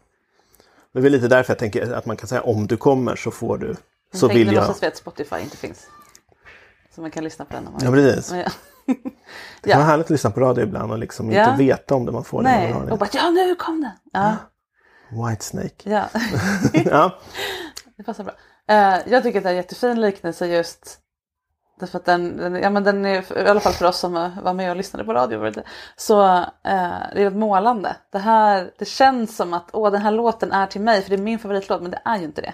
Speaker 2: Det är väl lite därför jag tänker att man kan säga om du kommer så får du. Så
Speaker 1: Tänk
Speaker 2: vill jag.
Speaker 1: låtsas vi att Spotify inte finns. Så man kan lyssna på den om man
Speaker 2: Ja precis.
Speaker 1: Ja.
Speaker 2: Det kan vara härligt att lyssna på radio ibland och liksom
Speaker 1: Ja.
Speaker 2: inte veta om det man får.
Speaker 1: Nej,
Speaker 2: Man har
Speaker 1: och bara ja nu kom den. Ja,
Speaker 2: Whitesnake.
Speaker 1: ja.
Speaker 2: ja.
Speaker 1: det passar bra. Eh, jag tycker att det är en jättefin liknelse just därför att den, den, ja, men den är, i alla fall för oss som var med och lyssnade på radio, var det, så eh, det är ett målande. Det här, det känns som att åh, den här låten är till mig för det är min favoritlåt, men det är ju inte det.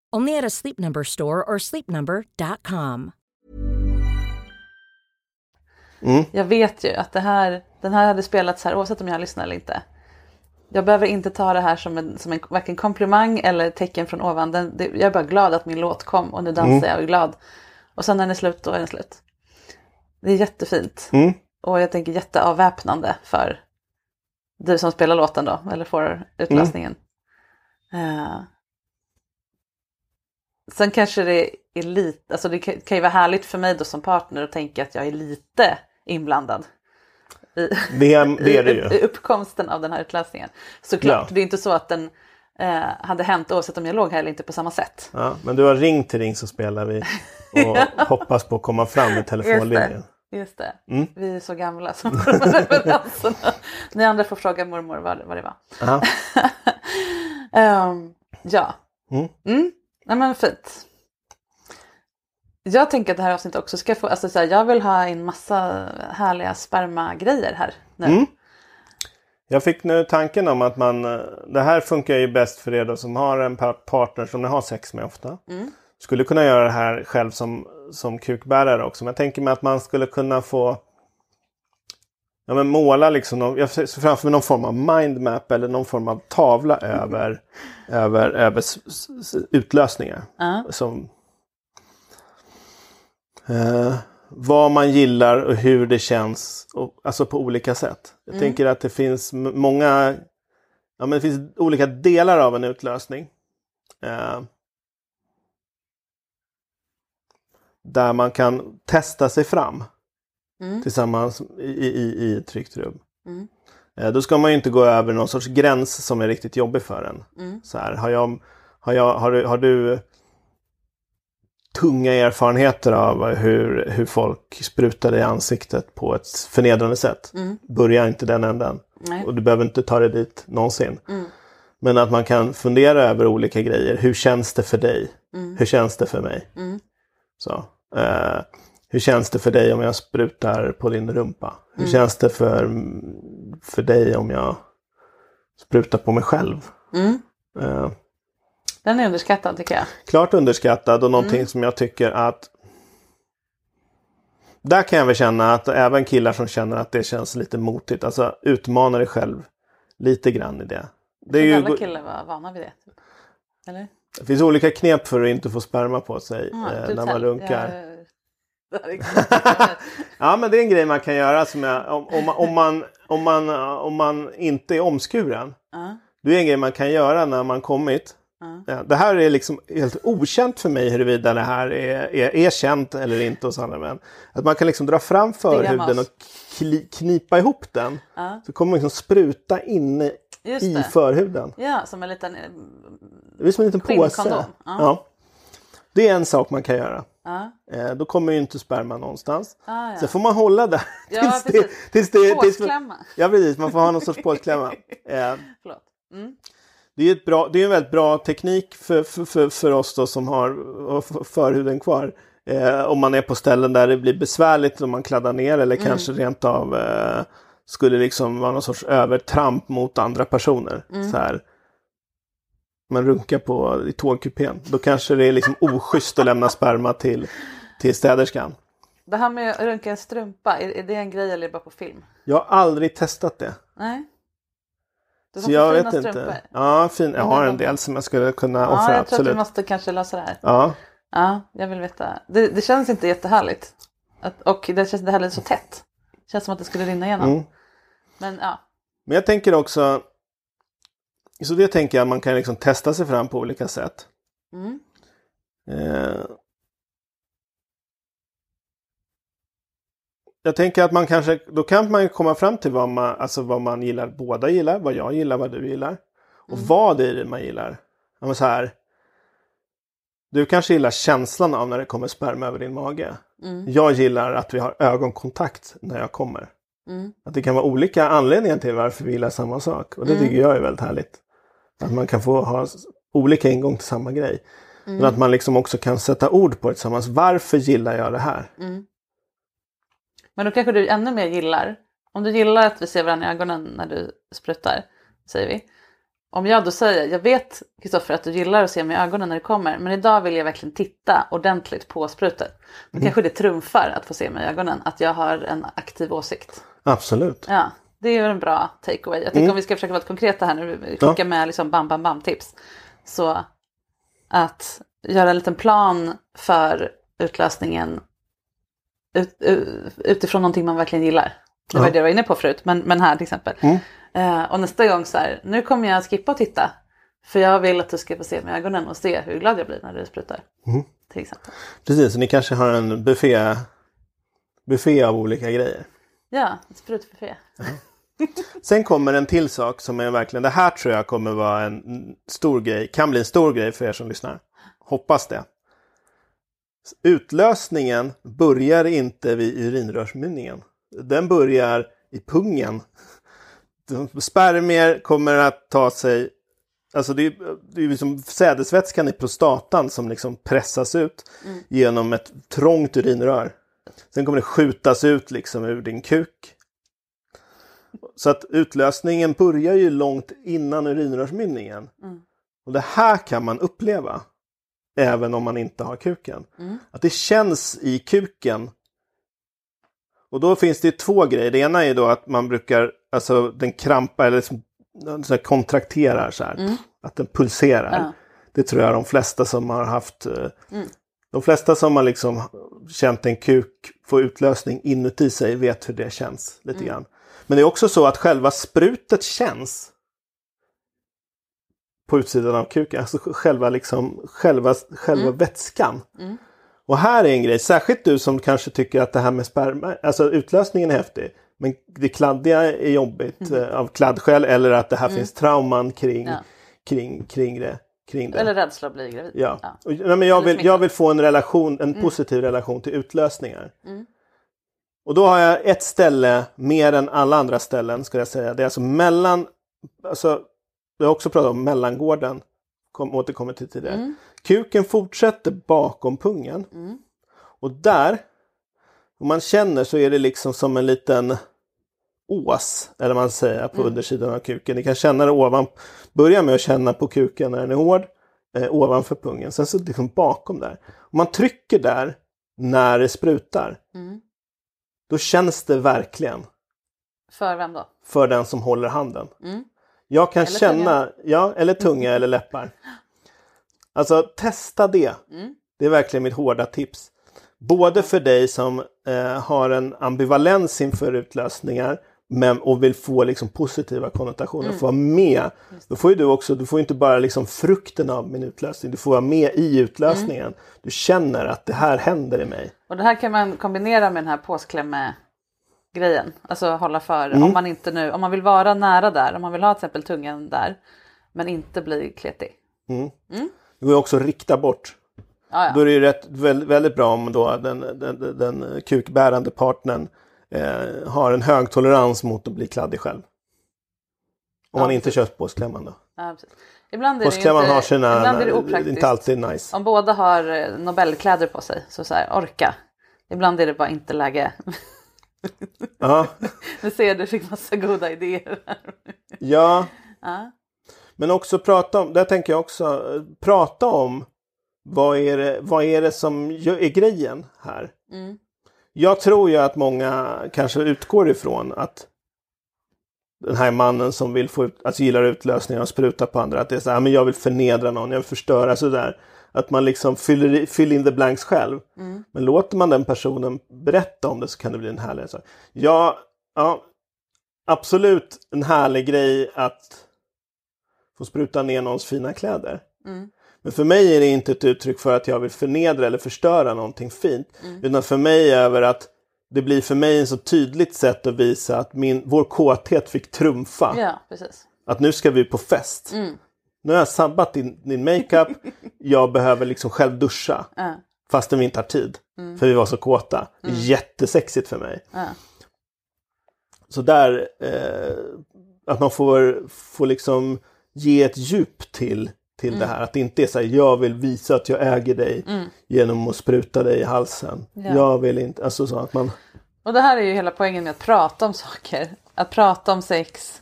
Speaker 3: Only at a Sleep Number store or sleepnumber.com.
Speaker 1: Jag vet ju att det här, den här hade spelats här oavsett om jag lyssnar eller inte. Jag behöver inte ta det här som en, som en varken komplimang eller tecken från ovan. Den, det, jag är bara glad att min låt kom och nu dansar jag och är glad. Och sen när den är slut, då är den slut. Det är jättefint.
Speaker 2: Mm.
Speaker 1: Och jag tänker jätteavväpnande för du som spelar låten då, eller får utlösningen. Eh, sen kanske det är lite, alltså det kan, ju vara härligt för mig då som partner att tänka att jag är lite inblandad. I,
Speaker 2: Det, är- det är det
Speaker 1: i,
Speaker 2: ju.
Speaker 1: i uppkomsten av den här utlösningen. Såklart,
Speaker 2: Ja.
Speaker 1: det är inte så att den eh, hade hänt oavsett om jag låg här eller inte på samma sätt.
Speaker 2: Ja, men du har ringt till Ring så spelar vi och hoppas på att komma fram med telefonlinjen.
Speaker 1: Just det.
Speaker 2: Mm.
Speaker 1: Vi är så gamla som referenserna. Ni andra får fråga mormor vad, vad det var.
Speaker 2: Ja.
Speaker 1: Ehm, ja.
Speaker 2: Mm.
Speaker 1: Mm. Nej, men fint. Jag tänker att det här avsnittet också ska få, alltså så här, jag vill ha in massa härliga spermagrejer här nu.
Speaker 2: Mm. Jag fick nu tanken om att man, eh, det här funkar ju bäst för er då som har en pa- partner som ni har sex med ofta. Skulle kunna göra det här själv som, som kukbärare också. Men jag tänker mig att man skulle kunna få ja, men måla liksom, någon, jag ser framför mig någon form av mindmap eller någon form av tavla över, över, över utlösningar.
Speaker 1: Ja.
Speaker 2: Som, eh, vad man gillar och hur det känns. Och, alltså på olika sätt. Jag
Speaker 1: Mm.
Speaker 2: tänker att det finns många... Ja, men det finns olika delar av en utlösning. Eh, där man kan testa sig fram
Speaker 1: Mm.
Speaker 2: tillsammans i, i, i ett tryggt rum.
Speaker 1: Mm.
Speaker 2: Eh, då ska man ju inte gå över någon sorts gräns som är riktigt jobbig för en.
Speaker 1: Mm.
Speaker 2: Så här, har, jag, har, jag, har, du, har du tunga erfarenheter av hur, hur folk sprutar dig i ansiktet på ett förnedrande sätt?
Speaker 1: Mm.
Speaker 2: Börja inte den änden.
Speaker 1: Nej.
Speaker 2: Och du behöver inte ta dig dit någonsin.
Speaker 1: Mm.
Speaker 2: Men att man kan fundera över olika grejer. Hur känns det för dig?
Speaker 1: Mm.
Speaker 2: Hur känns det för mig?
Speaker 1: Mm.
Speaker 2: Så, eh, hur känns det för dig om jag sprutar på din rumpa? Hur
Speaker 1: Mm.
Speaker 2: känns det för, för dig om jag sprutar på mig själv?
Speaker 1: Mm.
Speaker 2: Eh,
Speaker 1: Den är underskattad tycker jag.
Speaker 2: klart underskattad och någonting
Speaker 1: Mm.
Speaker 2: som jag tycker att där kan jag väl känna att även killar som känner att det känns lite motigt, alltså utmana dig själv lite grann i det. Det, är ju,
Speaker 1: alla killar var vana vid det. typ. Eller?
Speaker 2: det finns olika knep för att inte få sperma på sig
Speaker 1: Ah,
Speaker 2: eh,
Speaker 1: du
Speaker 2: när man runkar.
Speaker 1: Jag- det här är exakt-
Speaker 2: Ja men det är en grej man kan göra som jag, om, om, man, om, man, om, man, om man inte är omskuren.
Speaker 1: Ja.
Speaker 2: Det är en grej man kan göra när man kommit.
Speaker 1: Ja.
Speaker 2: Ja, Det här är liksom helt okänt för mig huruvida det här är, är, är känt eller inte hos andra män. Att man kan liksom dra fram förhuden och kli, knipa ihop den.
Speaker 1: Ja.
Speaker 2: Så kommer man liksom spruta inne
Speaker 1: Just
Speaker 2: i
Speaker 1: det.
Speaker 2: förhuden.
Speaker 1: Ja, som en liten... eh,
Speaker 2: Det är som en liten påse.
Speaker 1: Ja.
Speaker 2: Det är en sak man kan göra.
Speaker 1: Ja.
Speaker 2: Eh, då kommer ju inte sperma någonstans.
Speaker 1: Ah, ja.
Speaker 2: Sen får man hålla där.
Speaker 1: Ja,
Speaker 2: tills det,
Speaker 1: precis.
Speaker 2: tills det, tills. Ja precis, man får ha någon sorts påsklämma. Eh.
Speaker 1: Mm.
Speaker 2: det är ett bra, det är en väldigt bra teknik för, för, för, för oss då som har förhuden kvar. Eh, om man är på ställen där det blir besvärligt om man kladdar ner eller
Speaker 1: Mm.
Speaker 2: kanske rent av eh, skulle liksom vara någon sorts övertramp mot andra personer.
Speaker 1: Mm.
Speaker 2: Så här. Man runkar på i tågkupén. Då kanske det är liksom oschysst att lämna sperma till, till städerskan.
Speaker 1: Det här med att runka en strumpa, är, är det en grej eller är det bara på film?
Speaker 2: Jag har aldrig testat det.
Speaker 1: Nej. Du
Speaker 2: Så jag vet
Speaker 1: fina
Speaker 2: inte.
Speaker 1: strumpor.
Speaker 2: Ja, fin. Jag har en
Speaker 1: de-
Speaker 2: del som jag skulle kunna
Speaker 1: Ja,
Speaker 2: offra.
Speaker 1: jag tror att
Speaker 2: absolut.
Speaker 1: vi måste kanske lösa det här.
Speaker 2: Ja.
Speaker 1: Ja, jag vill veta. Det, det känns inte jättehärligt. Att, och det känns inte heller så tätt. Det känns som att det skulle rinna igenom.
Speaker 2: Mm.
Speaker 1: Men ja.
Speaker 2: Men jag tänker också. Så det tänker jag man kan liksom testa sig fram på olika sätt.
Speaker 1: Mm.
Speaker 2: Eh, jag tänker att man kanske, då kan man komma fram till vad man, alltså vad man gillar, båda gillar, vad jag gillar, vad du gillar. Och vad det är det man gillar. Ja, så här, du kanske gillar känslan av när det kommer sperma över din mage.
Speaker 1: Mm.
Speaker 2: Jag gillar att vi har ögonkontakt när jag kommer.
Speaker 1: Mm.
Speaker 2: Att det kan vara olika anledningar till varför vi gillar samma sak. Och det
Speaker 1: Mm.
Speaker 2: tycker jag är väldigt härligt. Att man kan få ha olika ingång till samma grej.
Speaker 1: Mm.
Speaker 2: Men att man liksom också kan sätta ord på det tillsammans. Varför gillar jag det här?
Speaker 1: Mm. Men då kanske du ännu mer gillar. Om du gillar att vi ser varandra i ögonen när du sprutar, säger vi. Om jag då säger, jag vet Kristoffer att du gillar att se mig i ögonen när du kommer, men idag vill jag verkligen titta ordentligt på sprutet. Då
Speaker 2: Mm.
Speaker 1: kanske det trumfar att få se mig i ögonen, att jag har en aktiv åsikt.
Speaker 2: Absolut.
Speaker 1: Ja, det är en bra takeaway. Jag tycker
Speaker 2: Mm.
Speaker 1: om vi ska försöka vara konkreta här nu,
Speaker 2: Ja.
Speaker 1: skicka med liksom bam, bam, bam tips. Så att göra en liten plan för utlösningen ut, ut, utifrån någonting man verkligen gillar. Det var
Speaker 2: Ja.
Speaker 1: det jag var inne på förut, men, men här till exempel.
Speaker 2: Mm.
Speaker 1: Eh, och nästa gång så här, nu kommer jag skippa och titta. För jag vill att du ska få se i ögonen och se hur glad jag blir när du sprutar.
Speaker 2: Mm.
Speaker 1: Till exempel.
Speaker 2: Precis, ni kanske har en buffé, buffé av olika grejer.
Speaker 1: Ja, sprutbuffé.
Speaker 2: Sen kommer en till sak som är verkligen, det här tror jag kommer vara en stor grej, kan bli en stor grej för er som lyssnar. Hoppas det. Utlösningen börjar inte vid urinrörsmynningen. Den börjar i pungen. Spermier kommer att ta sig, alltså det är, det är liksom sädesvätskan i prostatan som liksom pressas ut genom ett trångt urinrör. Sen kommer det skjutas ut liksom ur din kuk. Så att utlösningen börjar ju långt innan urinrörsmynningen. Och det här kan man uppleva. Även om man inte har kuken. Att det känns i kuken. Och då finns det två grejer. Det ena är då att man brukar, alltså den krampar eller liksom, så kontrakterar så här. Att den pulserar.
Speaker 1: Ja.
Speaker 2: Det tror jag de flesta som har haft eh, De flesta som har liksom känt en kuk få utlösning inuti sig vet hur det känns lite grann. Men det är också så att själva sprutet känns på utsidan av kuken, alltså själva, liksom, själva, själva vätskan. Och här är en grej, särskilt du som kanske tycker att det här med sperma, alltså utlösningen är häftig. Men det kladdiga är jobbigt eh, av kladdskäl eller att det här finns trauman kring,
Speaker 1: Ja.
Speaker 2: kring, kring det. Kring det.
Speaker 1: Eller rädsla att bli gravid.
Speaker 2: Ja. Och, nej, men jag, vill, jag vill få en relation, en positiv relation till utlösningar. Och då har jag ett ställe mer än alla andra ställen skulle jag säga. Det är alltså mellan, alltså, jag har också pratat om mellangården, kom, återkommer till tidigare. Kuken fortsätter bakom pungen. Och där, om man känner så är det liksom som en liten ås, eller man säger, på undersidan av kuken. Ni kan känna det ovan, börja med att känna på kuken när den är hård, eh, ovanför pungen, sen så liksom bakom där. Om man trycker där när det sprutar, då känns det verkligen
Speaker 1: För vem då?
Speaker 2: för den som håller handen. Jag kan
Speaker 1: Eller
Speaker 2: känna, ja, eller tunga eller läppar. Alltså testa det. Det är verkligen mitt hårda tips. Både för dig som eh, har en ambivalens inför utlösningar men, och vill få liksom, positiva konnotationer, få vara med. Då får ju du också, du får inte bara liksom, frukten av min utlösning, du får vara med i utlösningen. Du känner att det här händer i mig.
Speaker 1: Och det här kan man kombinera med den här påsklämme grejen. Alltså hålla för
Speaker 2: Mm.
Speaker 1: om man inte nu, om man vill vara nära där, om man vill ha till exempel tungan där. Men inte bli kletig.
Speaker 2: Det går ju också att rikta bort.
Speaker 1: Ja, ja.
Speaker 2: Då är det ju rätt, väldigt, väldigt bra om då den, den, den, den kukbärande partnern eh, har en hög tolerans mot att bli kladdig själv. Om man inte kör påsklämman då.
Speaker 1: Ja. Ibland är
Speaker 2: Påsklämman
Speaker 1: inte,
Speaker 2: har sina...
Speaker 1: ibland är det opraktiskt.
Speaker 2: inte alltid nice.
Speaker 1: Om båda har eh, Nobelkläder på sig, så så här, orka. Ibland är det bara inte läge.
Speaker 2: Ja,
Speaker 1: Nu ser jag du fick massa goda idéer.
Speaker 2: ja.
Speaker 1: Ja.
Speaker 2: Men också prata om, där tänker jag också, prata om vad är det, vad är, det som är grejen här.
Speaker 1: Mm.
Speaker 2: Jag tror ju att många kanske utgår ifrån att den här mannen som vill få ut, alltså gillar utlösningar och spruta på andra, att det är så här, men jag vill förnedra någon, jag vill förstöra sådär. Att man liksom fyller, fyller in the blanks själv. Men låter man den personen berätta om det så kan det bli en härlig sak. Ja, ja, absolut en härlig grej att få spruta ner någons fina kläder. Men för mig är det inte ett uttryck för att jag vill förnedra eller förstöra någonting fint. Utan för mig är det att det blir för mig en så tydligt sätt att visa att min, vår kåthet fick trumfa.
Speaker 1: ja, precis.
Speaker 2: Att nu ska vi på fest. Nu har jag sabbat din, din makeup. jag behöver liksom själv duscha.
Speaker 1: Ja.
Speaker 2: Fastän vi inte har tid. För vi var så kåta. Jättesexigt för mig.
Speaker 1: Ja.
Speaker 2: Så där, eh, att man får, får liksom ge ett djup till, till det här. Att det inte är så här, jag vill visa att jag äger dig genom att spruta dig i halsen.
Speaker 1: Ja.
Speaker 2: Jag vill inte, alltså så att man...
Speaker 1: Och det här är ju hela poängen med att prata om saker. Att prata om sex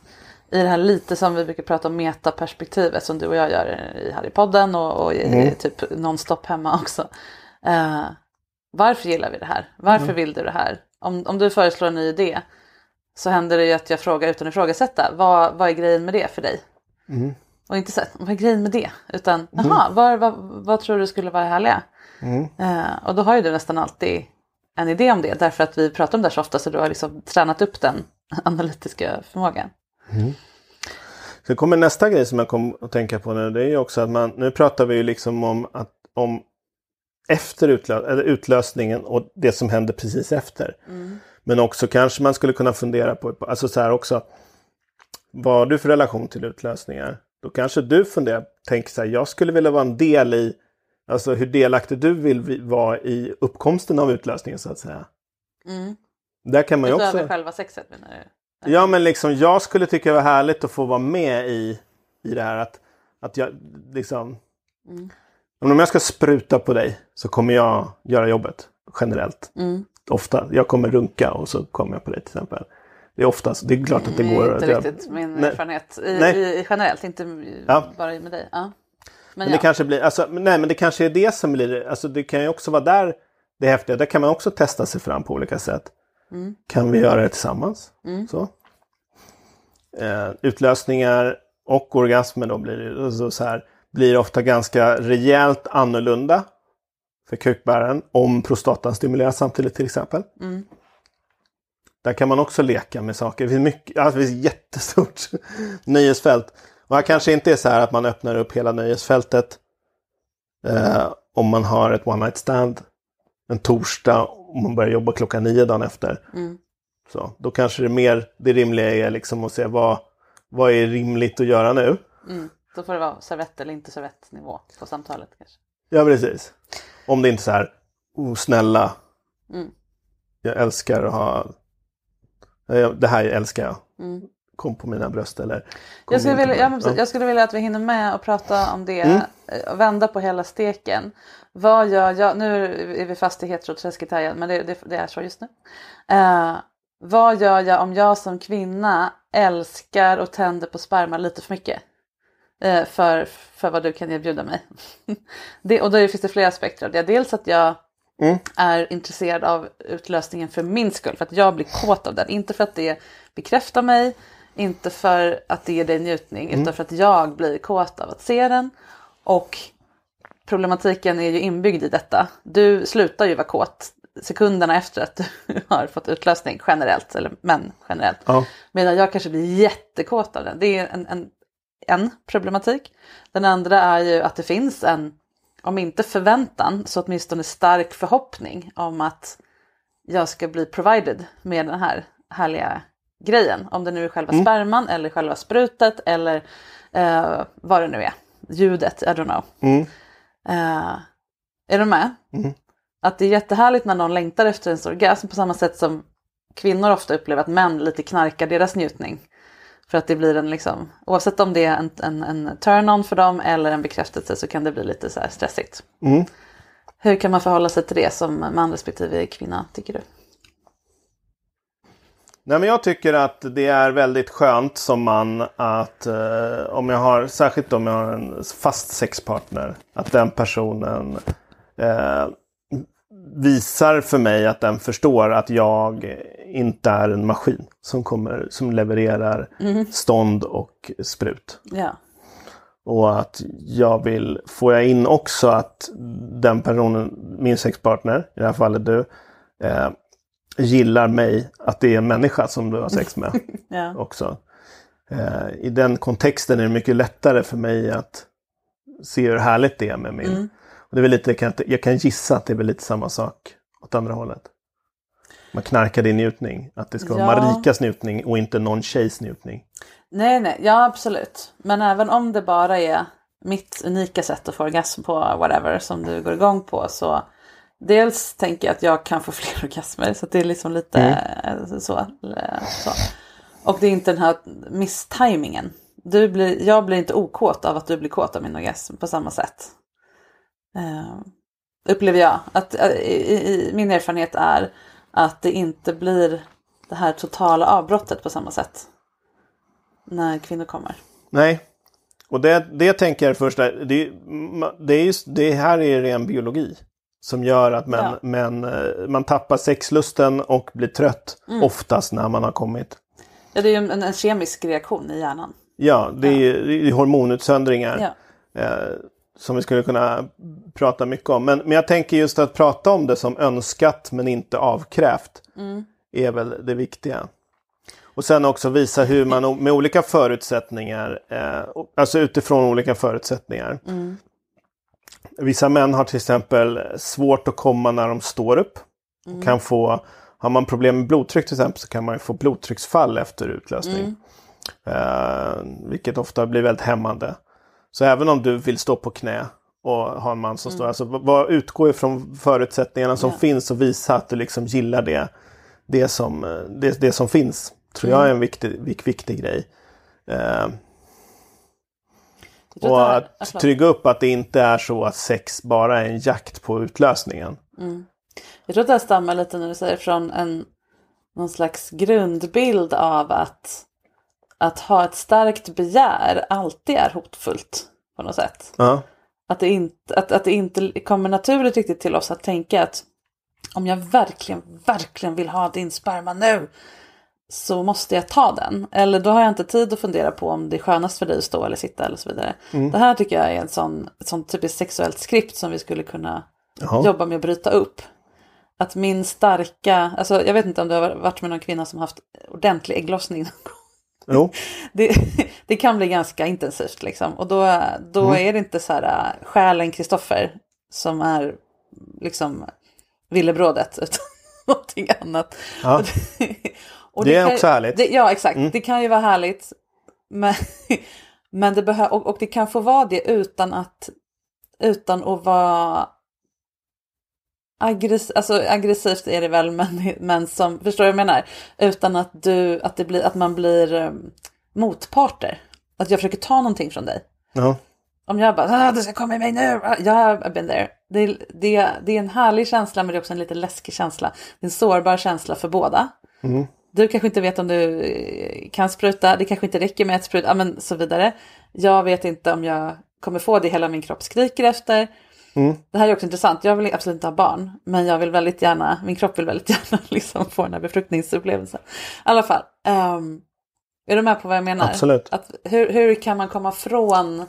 Speaker 1: i det här lite som vi brukar prata om metaperspektivet som du och jag gör i, här i podden och, och i typ nonstop hemma också. Eh, varför gillar vi det här? Varför vill du det här? Om, om du föreslår en ny idé så händer det ju att jag frågar utan att ifrågasätta. Vad, vad är grejen med det för dig? Och inte så vad är grejen med det? Utan, jaha, vad, vad, vad tror du skulle vara härliga? Eh, och då har ju du nästan alltid en idé om det. Därför att vi pratar om det här så ofta så du har liksom tränat upp den analytiska förmågan.
Speaker 2: Sen kommer nästa grej som jag kom att tänka på nu. Det är ju också att man, nu pratar vi ju liksom om, att, om efter utlö, eller utlösningen och det som händer precis efter. Men också kanske man skulle kunna fundera på, alltså så här också. Vad har du för relation till utlösningar? Då kanske du funderar, tänker så här, jag skulle vilja vara en del i, alltså hur delaktig du vill vi- vara i uppkomsten av utlösningen så att säga. Där kan man ju
Speaker 1: Utöver
Speaker 2: också...
Speaker 1: själva sexet menar du?
Speaker 2: Ja men liksom jag skulle tycka det var härligt att få vara med i, i det här att, att jag liksom... Men Om jag ska spruta på dig så kommer jag göra jobbet generellt. Ofta. Jag kommer runka och så kommer jag på dig till exempel. Det är oftast, det är klart att det
Speaker 1: Det
Speaker 2: går
Speaker 1: är
Speaker 2: att
Speaker 1: inte riktigt min
Speaker 2: Nej.
Speaker 1: erfarenhet i,
Speaker 2: Nej.
Speaker 1: i, generellt, inte
Speaker 2: Ja.
Speaker 1: bara med dig. Ja. Men,
Speaker 2: Men
Speaker 1: ja.
Speaker 2: det kanske blir, alltså, nej men det kanske är det som blir, alltså det kan ju också vara där det häftiga. Där kan man också testa sig fram på olika sätt. Kan vi göra det tillsammans? Så. Eh, utlösningar och orgasmer då blir, det, alltså så här, blir ofta ganska rejält annorlunda för kukbäraren om prostatan stimuleras samtidigt till exempel. Där kan man också leka med saker. Det finns, mycket, alltså det finns jättestort nöjesfält. Och här kanske inte är så här att man öppnar upp hela nöjesfältet eh, om man har ett one night stand en torsdag och man börjar jobba klockan nio dagen efter. Så, då kanske det mer det rimliga är liksom att se vad, vad är rimligt att göra nu.
Speaker 1: Då får det vara servett eller inte servettnivå på samtalet kanske.
Speaker 2: Ja, precis. Om det inte är så här, oh, snälla. Jag älskar att ha... eh, Det här älskar jag. Kom på mina bröst eller...
Speaker 1: Jag skulle, vilja,
Speaker 2: mig.
Speaker 1: ja, men precis. jag skulle vilja att vi hinner med och prata om det eh, och vända på hela steken. Vad gör jag, nu är vi fast i heteroträsket här igen men det, det, det är så just nu. Eh, vad gör jag om jag som kvinna älskar och tänder på sperma lite för mycket? Eh, för, för vad du kan erbjuda mig. det, och då finns det flera aspekter av det. Dels att jag är intresserad av utlösningen för min skull, för att jag blir kåt av den. Inte för att det bekräftar mig, inte för att det ger dig njutning, utan för att jag blir kåt av att se den. Och problematiken är ju inbyggd i detta. Du slutar ju vara kåt sekunderna efter att du har fått utlösning generellt, eller män generellt.
Speaker 2: Ja.
Speaker 1: Medan jag kanske blir jättekåt av den. Det är en, en, en problematik. Den andra är ju att det finns en, om inte förväntan, så åtminstone stark förhoppning om att jag ska bli provided med den här härliga grejen. Om det nu är själva sperman eller själva sprutet eller eh, vad det nu är. Ljudet, I don't know. Eh, är du med? Att det är jättehärligt när någon längtar efter en orgasm på samma sätt som kvinnor ofta upplever att män lite knarkar deras njutning. För att det blir en liksom, oavsett om det är en, en, en turn-on för dem eller en bekräftelse så kan det bli lite så här stressigt. Hur kan man förhålla sig till det som man respektive kvinna tycker du?
Speaker 2: Nej, men jag tycker att det är väldigt skönt som man att eh, om jag har, särskilt om jag har en fast sexpartner, att den personen eh, visar för mig att den förstår att jag inte är en maskin som, kommer, som levererar stånd och sprut.
Speaker 1: Ja.
Speaker 2: Och att jag vill, får jag in också att den personen, min sexpartner, i det här fallet du, eh, gillar mig, att det är en människa som du har sex med
Speaker 1: Ja.
Speaker 2: också. Eh, I den kontexten är det mycket lättare för mig att se hur härligt det är med min. Och det är väl lite, jag kan, gissa att det är väl lite samma sak åt andra hållet. Man knarkar din njutning. Att det ska vara
Speaker 1: Ja.
Speaker 2: Marikas njutning och inte någon tjejs njutning.
Speaker 1: Nej, nej, ja absolut. Men även om det bara är mitt unika sätt att få orgasm på whatever som du går igång på så dels tänker jag att jag kan få fler orgasmer så det är liksom lite eh, så, eh, så. Och det är inte den här misstimingen. Du blir, jag blir inte okåt av att du blir kåt av min orgasm på samma sätt. Eh, upplever jag. Att, eh, i, i, min erfarenhet är att det inte blir det här totala avbrottet på samma sätt när kvinnor kommer.
Speaker 2: Nej. Och det, det tänker jag först, det, det, är just, det här är ren biologi. Som gör att män,
Speaker 1: Ja.
Speaker 2: män, eh, man tappar sexlusten och blir trött oftast när man har kommit.
Speaker 1: Ja, det är ju en, en kemisk reaktion i hjärnan.
Speaker 2: Ja, det är, det är hormonutsöndringar.
Speaker 1: Ja.
Speaker 2: eh, som vi skulle kunna prata mycket om. Men, men jag tänker just att prata om det som önskat men inte avkrävt. Är väl det viktiga. Och sen också visa hur man med olika förutsättningar, eh, alltså utifrån olika förutsättningar. Vissa män har till exempel svårt att komma när de står upp. Och Kan få, har man problem med blodtryck till exempel så kan man få blodtrycksfall efter utlösning. Eh, vilket ofta blir väldigt hämmande. Så även om du vill stå på knä och ha en man som står, alltså vad- utgår ifrån förutsättningarna som finns och visa att du liksom gillar det, det, som, eh, det, det som finns. Tror jag är en viktig, vik, viktig grej. Eh, och att
Speaker 1: ja,
Speaker 2: trygga upp att det inte är så att sex bara är en jakt på utlösningen.
Speaker 1: Jag tror att det här stammar lite när du säger från en någon slags grundbild av att att ha ett starkt begär alltid är hotfullt på något sätt.
Speaker 2: Ja.
Speaker 1: Att det, inte, att, att det inte kommer naturligt riktigt till oss att tänka att om jag verkligen, verkligen vill ha din sperma nu så måste jag ta den. Eller då har jag inte tid att fundera på om det är skönast för dig att stå eller sitta eller så vidare. Det här tycker jag är en sån, ett sånt typiskt sexuellt skript som vi skulle kunna
Speaker 2: Jaha.
Speaker 1: jobba med att bryta upp. Att min starka, alltså jag vet inte om du har varit med någon kvinna som haft ordentlig ägglossning någon gång.
Speaker 2: Jo.
Speaker 1: Det, det kan bli ganska intensivt liksom. Och då, då
Speaker 2: Mm.
Speaker 1: är det inte så här äh, själen Kristoffer som är liksom villebrådet utan någonting annat.
Speaker 2: Ja.
Speaker 1: Och det, och
Speaker 2: Det är
Speaker 1: kan-
Speaker 2: också härligt.
Speaker 1: Det, ja exakt,
Speaker 2: Mm.
Speaker 1: det kan ju vara härligt. Men, men det behö- och, och det kan få vara det utan att, utan att vara aggress alltså aggressivt är det väl, men, men som, förstår du vad jag menar? Utan att, du, att, det blir, att man blir um, motparter. Att jag försöker ta någonting från dig.
Speaker 2: Ja.
Speaker 1: Om jag bara, ah, du ska komma med mig nu, Ah, jag har been there. Det, det, det är en härlig känsla men det är också en lite läskig känsla. Det är en sårbar känsla för båda.
Speaker 2: Mm.
Speaker 1: Du kanske inte vet om du eh, kan spruta, det kanske inte räcker med ett sprut, ja, men så vidare. Jag vet inte om jag kommer få det hela min kropp skriker efter.
Speaker 2: Mm.
Speaker 1: Det här är också intressant, jag vill absolut inte ha barn, men jag vill väldigt gärna, min kropp vill väldigt gärna liksom få den här befruktningsupplevelsen. I alla fall, ehm, är du med på vad jag menar?
Speaker 2: Absolut.
Speaker 1: Att, hur, hur kan man komma från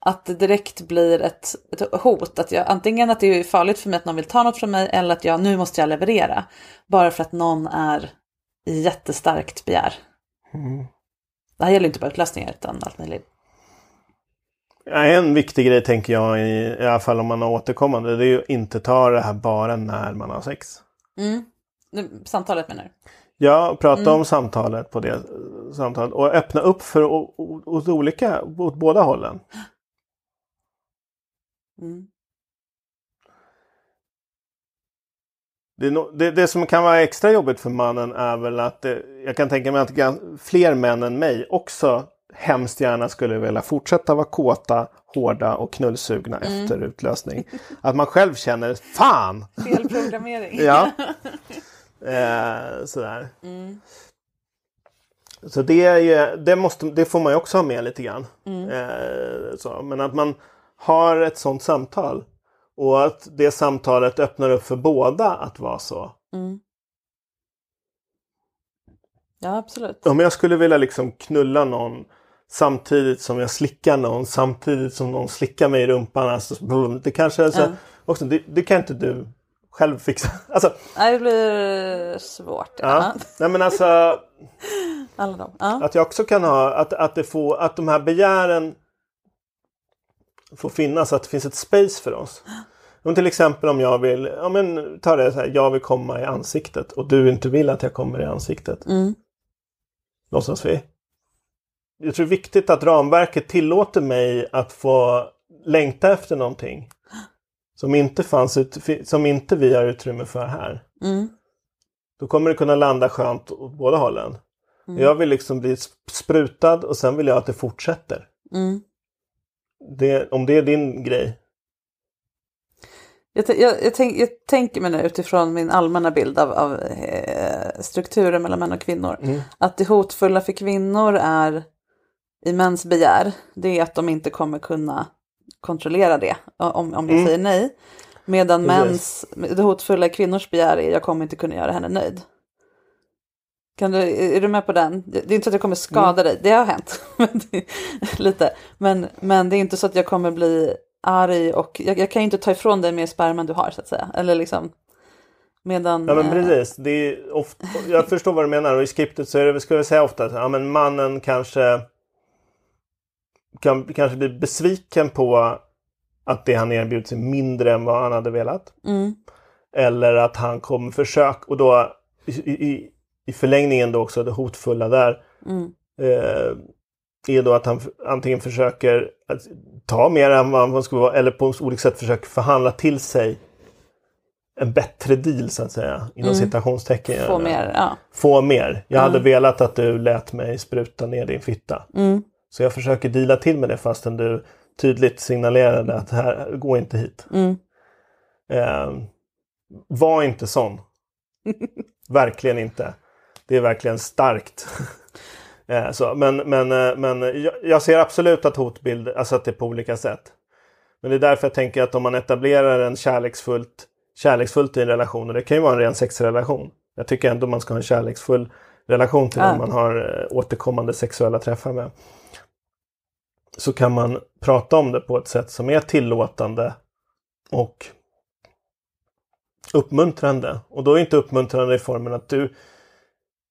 Speaker 1: att det direkt blir ett, ett hot? Att jag, antingen att det är farligt för mig att någon vill ta något från mig eller att jag nu måste jag leverera. Bara för att någon är i jättestarkt begär.
Speaker 2: Mm.
Speaker 1: Det här gäller inte bara utlösningar utan allt möjligt.
Speaker 2: En viktig grej tänker jag, i, i alla fall om man har återkommande, det är ju att inte ta det här bara när man har sex.
Speaker 1: Mm. Samtalet menar du?
Speaker 2: Ja, prata
Speaker 1: Mm.
Speaker 2: om samtalet på det eh, samtalet och öppna upp för åt olika, åt båda hållen.
Speaker 1: Mm.
Speaker 2: Det, det, det som kan vara extra jobbigt för mannen är väl att det, jag kan tänka mig att fler män än mig också hemskt gärna skulle vilja fortsätta vara kåta, hårda och knullsugna
Speaker 1: Mm.
Speaker 2: efter utlösning. Att man själv känner Fan!
Speaker 1: Felprogrammering.
Speaker 2: Ja. Eh, sådär.
Speaker 1: Mm.
Speaker 2: Så det, är ju, det, måste, det får man ju också ha med lite grann.
Speaker 1: Mm.
Speaker 2: Eh, så. Men att man har ett sånt samtal. Och att det samtalet öppnar upp för båda att vara så.
Speaker 1: Mm. Ja, absolut.
Speaker 2: Om jag skulle vilja liksom knulla någon samtidigt som jag slickar någon samtidigt som någon slickar mig i rumpan. Alltså, det kanske är så,
Speaker 1: Ja.
Speaker 2: också, det, det kan inte du själv fixa. Alltså,
Speaker 1: det blir svårt.
Speaker 2: ja.
Speaker 1: Ja.
Speaker 2: Nej men alltså
Speaker 1: Alla de. Ja.
Speaker 2: att jag också kan ha att, att, det får, att de här begären får finnas, att det finns ett space för oss. Om till exempel om jag vill, ja men ta det så här, jag vill komma i ansiktet och du inte vill att jag kommer i ansiktet.
Speaker 1: Mm.
Speaker 2: Låtsas vi. Jag tror det är viktigt att ramverket tillåter mig att få längta efter någonting. Som inte, fanns ut, som inte vi har utrymme för här.
Speaker 1: Mm.
Speaker 2: Då kommer det kunna landa skönt åt båda hållen. Jag vill liksom bli sp- sprutad och sen vill jag att det fortsätter.
Speaker 1: Mm.
Speaker 2: Det, om det är din grej.
Speaker 1: Jag, jag, jag, tänk, jag tänker mig nu utifrån min allmänna bild av, av eh, strukturen mellan män och kvinnor.
Speaker 2: Mm.
Speaker 1: Att det hotfulla för kvinnor är i mäns begär. Det är att de inte kommer kunna kontrollera det om, om jag
Speaker 2: Mm.
Speaker 1: säger nej. Medan
Speaker 2: Precis.
Speaker 1: mäns, det hotfulla i kvinnors begär är jag kommer inte kunna göra henne nöjd. Kan du, är du med på den? Det är inte så att jag kommer skada dig, det har hänt. Lite. Men, men det är inte så att jag kommer bli arg och jag, jag kan ju inte ta ifrån dig mer sperma än du har så att säga. Eller liksom. Medan...
Speaker 2: Ja men
Speaker 1: eh,
Speaker 2: precis. Det är ofta, jag förstår vad du menar och i skriptet så är det, ska jag säga ofta att ja, men mannen kanske kan kanske bli besviken på att det han erbjuds är mindre än vad han hade velat.
Speaker 1: Mm,
Speaker 2: Eller att han kommer försöka och då i, i, i förlängningen då också det hotfulla där
Speaker 1: mm,
Speaker 2: eh, är då att han antingen försöker att ta mer än vad han skulle vara eller på olika sätt försöker förhandla till sig en bättre deal så att säga. Inom
Speaker 1: Mm.
Speaker 2: citationstecken.
Speaker 1: få mer, ja.
Speaker 2: Få mer. Jag hade
Speaker 1: Mm.
Speaker 2: velat att du lät mig spruta ner din fitta.
Speaker 1: Mm,
Speaker 2: Så jag försöker deala till med det fastän du tydligt signalerade att här, gå inte hit.
Speaker 1: mm,
Speaker 2: Eh, var inte sån. verkligen inte. Det är verkligen starkt. Eh, så, men men, eh, men jag, jag ser absolut att hotbild, alltså att det är på olika sätt. Men det är därför jag tänker att om man etablerar en kärleksfullt, kärleksfullt i en relation, och det kan ju vara en ren sexrelation. Jag tycker ändå man ska ha en kärleksfull relation till
Speaker 1: Ja.
Speaker 2: man har eh, återkommande sexuella träffar med. Så kan man prata om det på ett sätt som är tillåtande och uppmuntrande. Och då är inte uppmuntrande i formen att du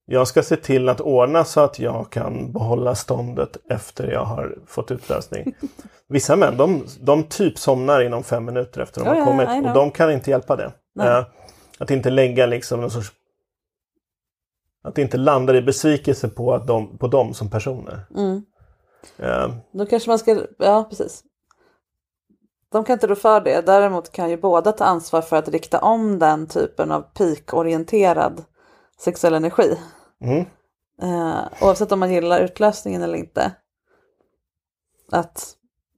Speaker 2: jag ska se till att ordna så att jag kan behålla ståndet efter jag har fått utlösning. Vissa män de, de typ somnar inom fem minuter efter de
Speaker 1: Oh,
Speaker 2: har
Speaker 1: yeah,
Speaker 2: kommit
Speaker 1: know.
Speaker 2: och de kan inte hjälpa det. Eh, att inte lägga liksom någon sorts att inte landar i besvikelse på, att de, på dem som personer.
Speaker 1: Mm.
Speaker 2: Eh,
Speaker 1: Då kanske man ska, ja precis. De kan inte rå för det. Däremot kan ju båda ta ansvar för att rikta om den typen av peak-orienterad sexuell energi.
Speaker 2: Mm,
Speaker 1: Eh, oavsett om man gillar utlösningen eller inte. Att,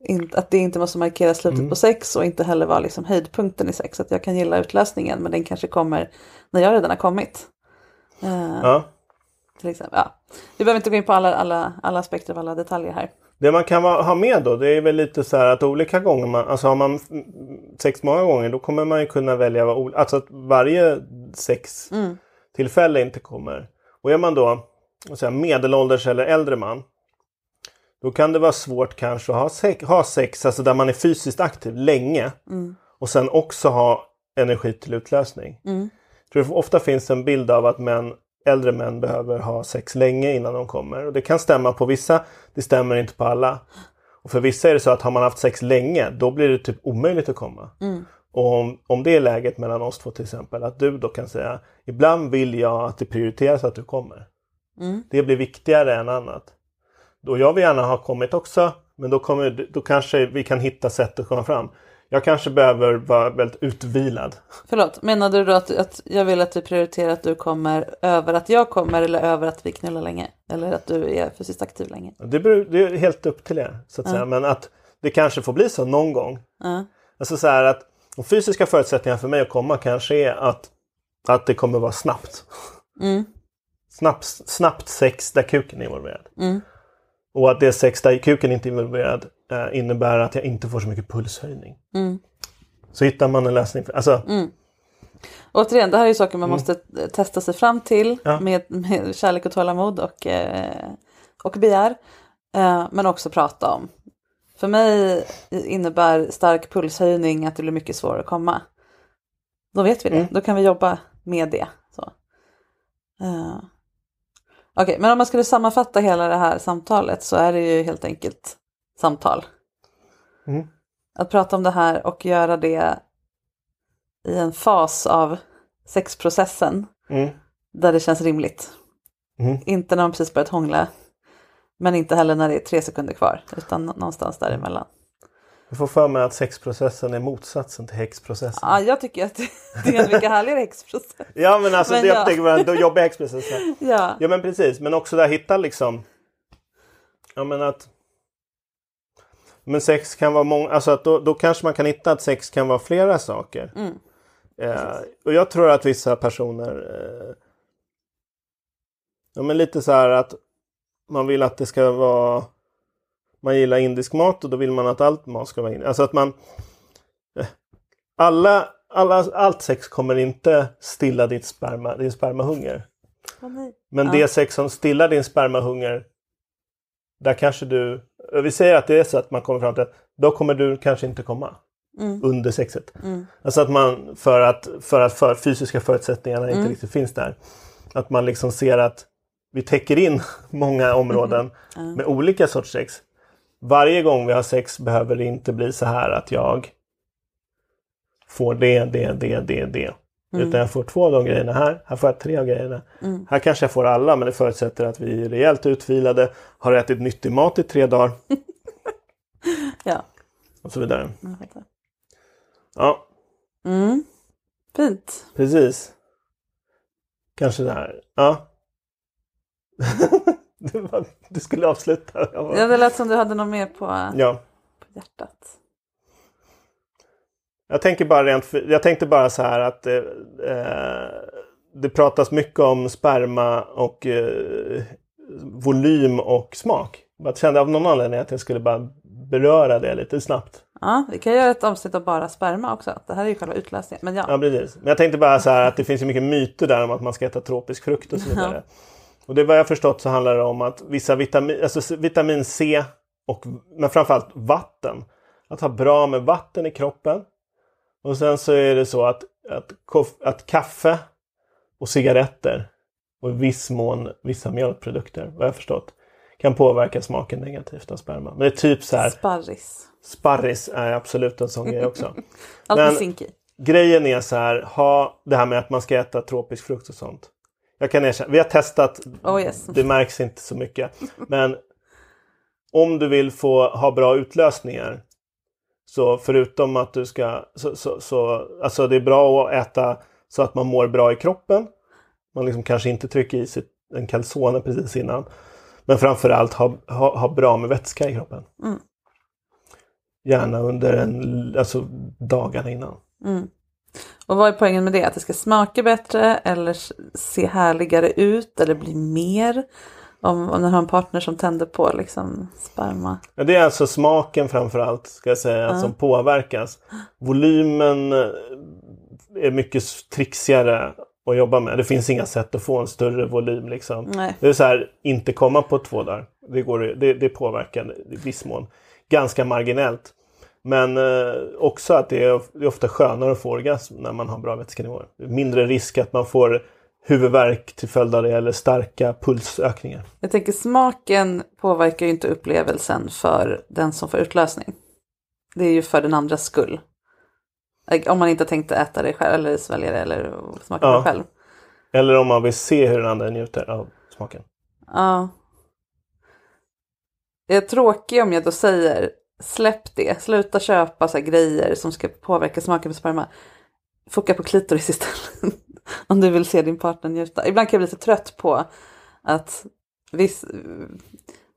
Speaker 1: in, att det inte måste markera slutet
Speaker 2: Mm.
Speaker 1: på sex och inte heller vara liksom höjdpunkten i sex. Att jag kan gilla utlösningen men den kanske kommer när jag redan har kommit. Eh,
Speaker 2: ja.
Speaker 1: till exempel. Ja. Vi behöver inte gå in på alla, alla, alla aspekter av alla detaljer här.
Speaker 2: Det man kan ha med då det är väl lite så här att olika gånger, man, alltså har man sex många gånger då kommer man ju kunna välja, alltså att varje sex
Speaker 1: Mm.
Speaker 2: tillfälle inte kommer. Och är man då jag, medelålders eller äldre man då kan det vara svårt kanske att ha sex, ha sex alltså där man är fysiskt aktiv länge
Speaker 1: Mm.
Speaker 2: och sen också ha energi till utlösning.
Speaker 1: Mm.
Speaker 2: Tror det ofta finns en bild av att män, äldre män behöver ha sex länge innan de kommer. Och det kan stämma på vissa, det stämmer inte på alla. Och för vissa är det så att har man haft sex länge, då blir det typ omöjligt att komma. Och om, om det är läget mellan oss två till exempel, att du då kan säga ibland vill jag att det prioriteras att du kommer. Det blir viktigare än annat. Då jag vill gärna ha kommit också, men då, kommer, då kanske vi kan hitta sätt att komma fram. Jag kanske behöver vara väldigt utvilad.
Speaker 1: Förlåt, menade du då att, att jag vill att du prioriterar att du kommer över att jag kommer eller över att vi knullar länge? Eller att du är fysiskt aktiv länge?
Speaker 2: Det, beror, det är helt upp till er. Så att säga. Men att det kanske får bli så någon gång.
Speaker 1: Ja.
Speaker 2: Alltså så här att de fysiska förutsättningarna för mig att komma kanske är att, att det kommer vara snabbt.
Speaker 1: Mm.
Speaker 2: Snabbt, snabbt sex där kuken är involverad.
Speaker 1: Mm.
Speaker 2: Och att det sex där kuken inte är involverad eh, innebär att jag inte får så mycket pulshöjning.
Speaker 1: Mm.
Speaker 2: Så hittar man en lösning. För, alltså,
Speaker 1: Återigen, det här är ju saker man måste eh, testa sig fram till
Speaker 2: Mm. Ja.
Speaker 1: med, med kärlek och tålamod och, eh, och begär. Eh, men också prata om. För mig innebär stark pulshöjning att det blir mycket svårare att komma. Då vet vi det,
Speaker 2: Mm.
Speaker 1: då kan vi jobba med det. Så. Eh, Okej, men om man skulle sammanfatta hela det här samtalet så är det ju helt enkelt samtal.
Speaker 2: Mm.
Speaker 1: Att prata om det här och göra det i en fas av sexprocessen
Speaker 2: mm,
Speaker 1: där det känns rimligt.
Speaker 2: Mm.
Speaker 1: Inte när man precis börjat hångla, men inte heller när det är tre sekunder kvar, utan någonstans däremellan.
Speaker 2: jag får för mig att sexprocessen är motsatsen till häxprocessen.
Speaker 1: Ja, jag tycker att det är en mycket härligare häxprocess.
Speaker 2: Ja men alltså
Speaker 1: Men
Speaker 2: det,
Speaker 1: ja.
Speaker 2: jag tänker på den jobbiga häxprocessen.
Speaker 1: Ja,
Speaker 2: Ja men precis, men också där hitta liksom Ja men att Men sex kan vara många, alltså att då, då kanske man kan hitta att sex kan vara flera saker.
Speaker 1: Mm.
Speaker 2: Eh, och jag tror att vissa personer eh, Ja men lite så här att Man vill att det ska vara Man gillar indisk mat och då vill man att allt mat ska vara indisk. Alltså att man eh, alla, alla, allt sex kommer inte stilla ditt sperma, din spermahunger. Men
Speaker 1: Ja.
Speaker 2: det sex som stillar din spermahunger Där kanske du Vi säger att det är så att man kommer fram till att Då kommer du kanske inte komma
Speaker 1: Mm.
Speaker 2: Under sexet
Speaker 1: Mm.
Speaker 2: Alltså att man för att För att för fysiska förutsättningarna inte
Speaker 1: Mm.
Speaker 2: riktigt finns där Att man liksom ser att Vi täcker in många områden
Speaker 1: Mm.
Speaker 2: Med olika sorts sex Varje gång vi har sex behöver det inte bli så här att jag Får det, det, det, det, det
Speaker 1: Mm.
Speaker 2: utan jag får två av de grejerna här. Här får jag tre av grejerna.
Speaker 1: Mm.
Speaker 2: Här kanske jag får alla men det förutsätter att vi är rejält utvilade. Har ätit nyttig mat i tre dagar.
Speaker 1: Ja,
Speaker 2: Och så vidare. Ja,
Speaker 1: Mm. Fint.
Speaker 2: precis. Kanske det här. Ja. Du, var, du skulle avsluta. Jag var-
Speaker 1: Ja, det lät som du hade något mer på,
Speaker 2: ja.
Speaker 1: på hjärtat.
Speaker 2: Jag tänker bara rent Jag tänkte bara så här att eh, eh, det pratas mycket om sperma och eh, volym och smak. Jag kände av någon anledning att jag skulle bara beröra det lite snabbt.
Speaker 1: Ja, vi kan göra ett avsnitt av bara sperma också. Det här är ju själva utlösningen. Men ja.
Speaker 2: Ja, precis. Men jag tänkte bara så här att det finns ju mycket myter där om att man ska äta tropisk frukt och så vidare. Och det vad jag förstått så handlar det om att vissa vitamin, alltså vitamin C och men framförallt vatten. Att ha bra med vatten i kroppen Och sen så är det så att, att, att kaffe och cigaretter och i viss mån vissa mjölkprodukter, vad jag förstått, kan påverka smaken negativt av sperma. Men det är typ så här,
Speaker 1: Sparris.
Speaker 2: sparris är absolut en sån grej också.
Speaker 1: Allt med zink i.
Speaker 2: Grejen är så här, ha det här med att man ska äta tropisk frukt och sånt. Jag kan erkänna, vi har testat,
Speaker 1: Oh yes.
Speaker 2: det märks inte så mycket. Men om du vill få ha bra utlösningar så förutom att du ska, så, så, så, alltså det är bra att äta så att man mår bra i kroppen. Man liksom kanske inte trycker i sig en calzone precis innan. Men framförallt ha, ha, ha bra med vätska i kroppen.
Speaker 1: Mm.
Speaker 2: Gärna under en, alltså dagarna innan.
Speaker 1: Mm. Och vad är poängen med det? Att det ska smaka bättre eller se härligare ut eller bli mer? Om, om man har en partner som tänder på liksom sperma.
Speaker 2: Ja, det är alltså smaken framförallt ska jag säga som påverkas. Volymen eh, är mycket trixigare att jobba med. Det finns inga sätt att få en större volym. Liksom.
Speaker 1: Nej.
Speaker 2: Det är så här, inte komma på två dagar. Det, går, det, det påverkar i viss mån. Ganska marginellt. Men eh, också att det är, det är ofta skönare att få orgasm när man har bra vätskenivåer. Mindre risk att man får huvudvärk till följd av det eller starka pulsökningar.
Speaker 1: Jag tänker smaken påverkar ju inte upplevelsen för den som får utlösning. Det är ju för den andras skull. Om man inte tänkte äta det själv eller svälja det eller smaka
Speaker 2: Ja.
Speaker 1: det själv.
Speaker 2: Eller om man vill se hur den andra njuter av smaken.
Speaker 1: Ja. Det är tråkigt om jag då säger släpp det, sluta köpa så grejer som ska påverka smaken på sperma. Foka på klitoris istället. om du vill se din partner njuta. Ibland kan jag bli lite trött på att viss,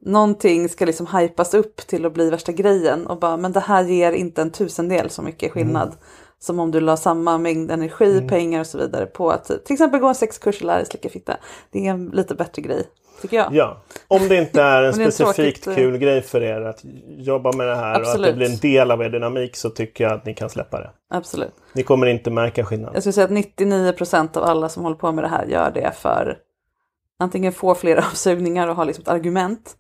Speaker 1: någonting ska liksom hypas upp till att bli värsta grejen och bara men det här ger inte en tusendel så mycket skillnad. Som om du la samma mängd energi, pengar och så vidare på att till exempel gå en sexkurs och lära dig slicka fitta. Det är en lite bättre grej, tycker jag.
Speaker 2: Ja, om det inte är en specifikt
Speaker 1: tråkigt, eh,
Speaker 2: kul grej för er att jobba med det här och att det
Speaker 1: Absolut.
Speaker 2: blir en del av er dynamik så tycker jag att ni kan släppa det.
Speaker 1: Absolut.
Speaker 2: Ni kommer inte märka skillnad.
Speaker 1: Jag skulle säga att 99% av alla som håller på med det här gör det för antingen få fler avsugningar och ha liksom ett argument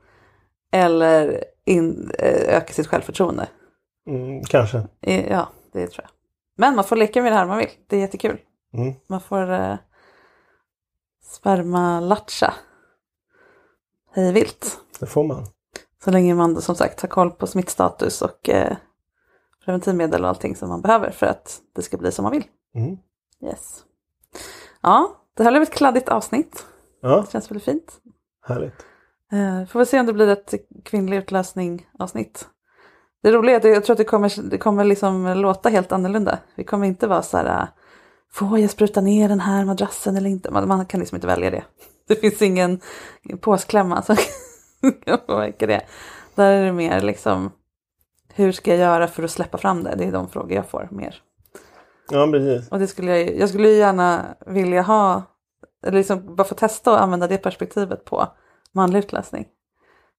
Speaker 1: eller in, eh, öka sitt självförtroende.
Speaker 2: Mm, kanske.
Speaker 1: Ja, det tror jag. Men man får leka med det här om man vill. Det är jättekul.
Speaker 2: Mm.
Speaker 1: Man får eh, spermalatcha hej vilt.
Speaker 2: Det får man.
Speaker 1: Så länge man som sagt har koll på smittstatus och eh, preventivmedel och allting som man behöver för att det ska bli som man vill.
Speaker 2: Mm.
Speaker 1: Yes. Ja, det här blev ett kladdigt avsnitt.
Speaker 2: Ja,
Speaker 1: Det känns väldigt fint.
Speaker 2: härligt.
Speaker 1: Eh, får vi se om det blir ett kvinnlig utlösning avsnitt. Det roliga är att jag tror att det kommer, det kommer liksom låta helt annorlunda. Vi kommer inte vara så här, får jag spruta ner den här madrassen eller inte? Man, man kan liksom inte välja det. Det finns ingen påsklämma som kan påverka det. Där är det mer liksom, hur ska jag göra för att släppa fram det? Det är de frågor jag får mer.
Speaker 2: Ja, precis.
Speaker 1: Och det skulle jag, jag skulle ju gärna vilja ha, eller liksom bara få testa och använda det perspektivet på manlig utlösning.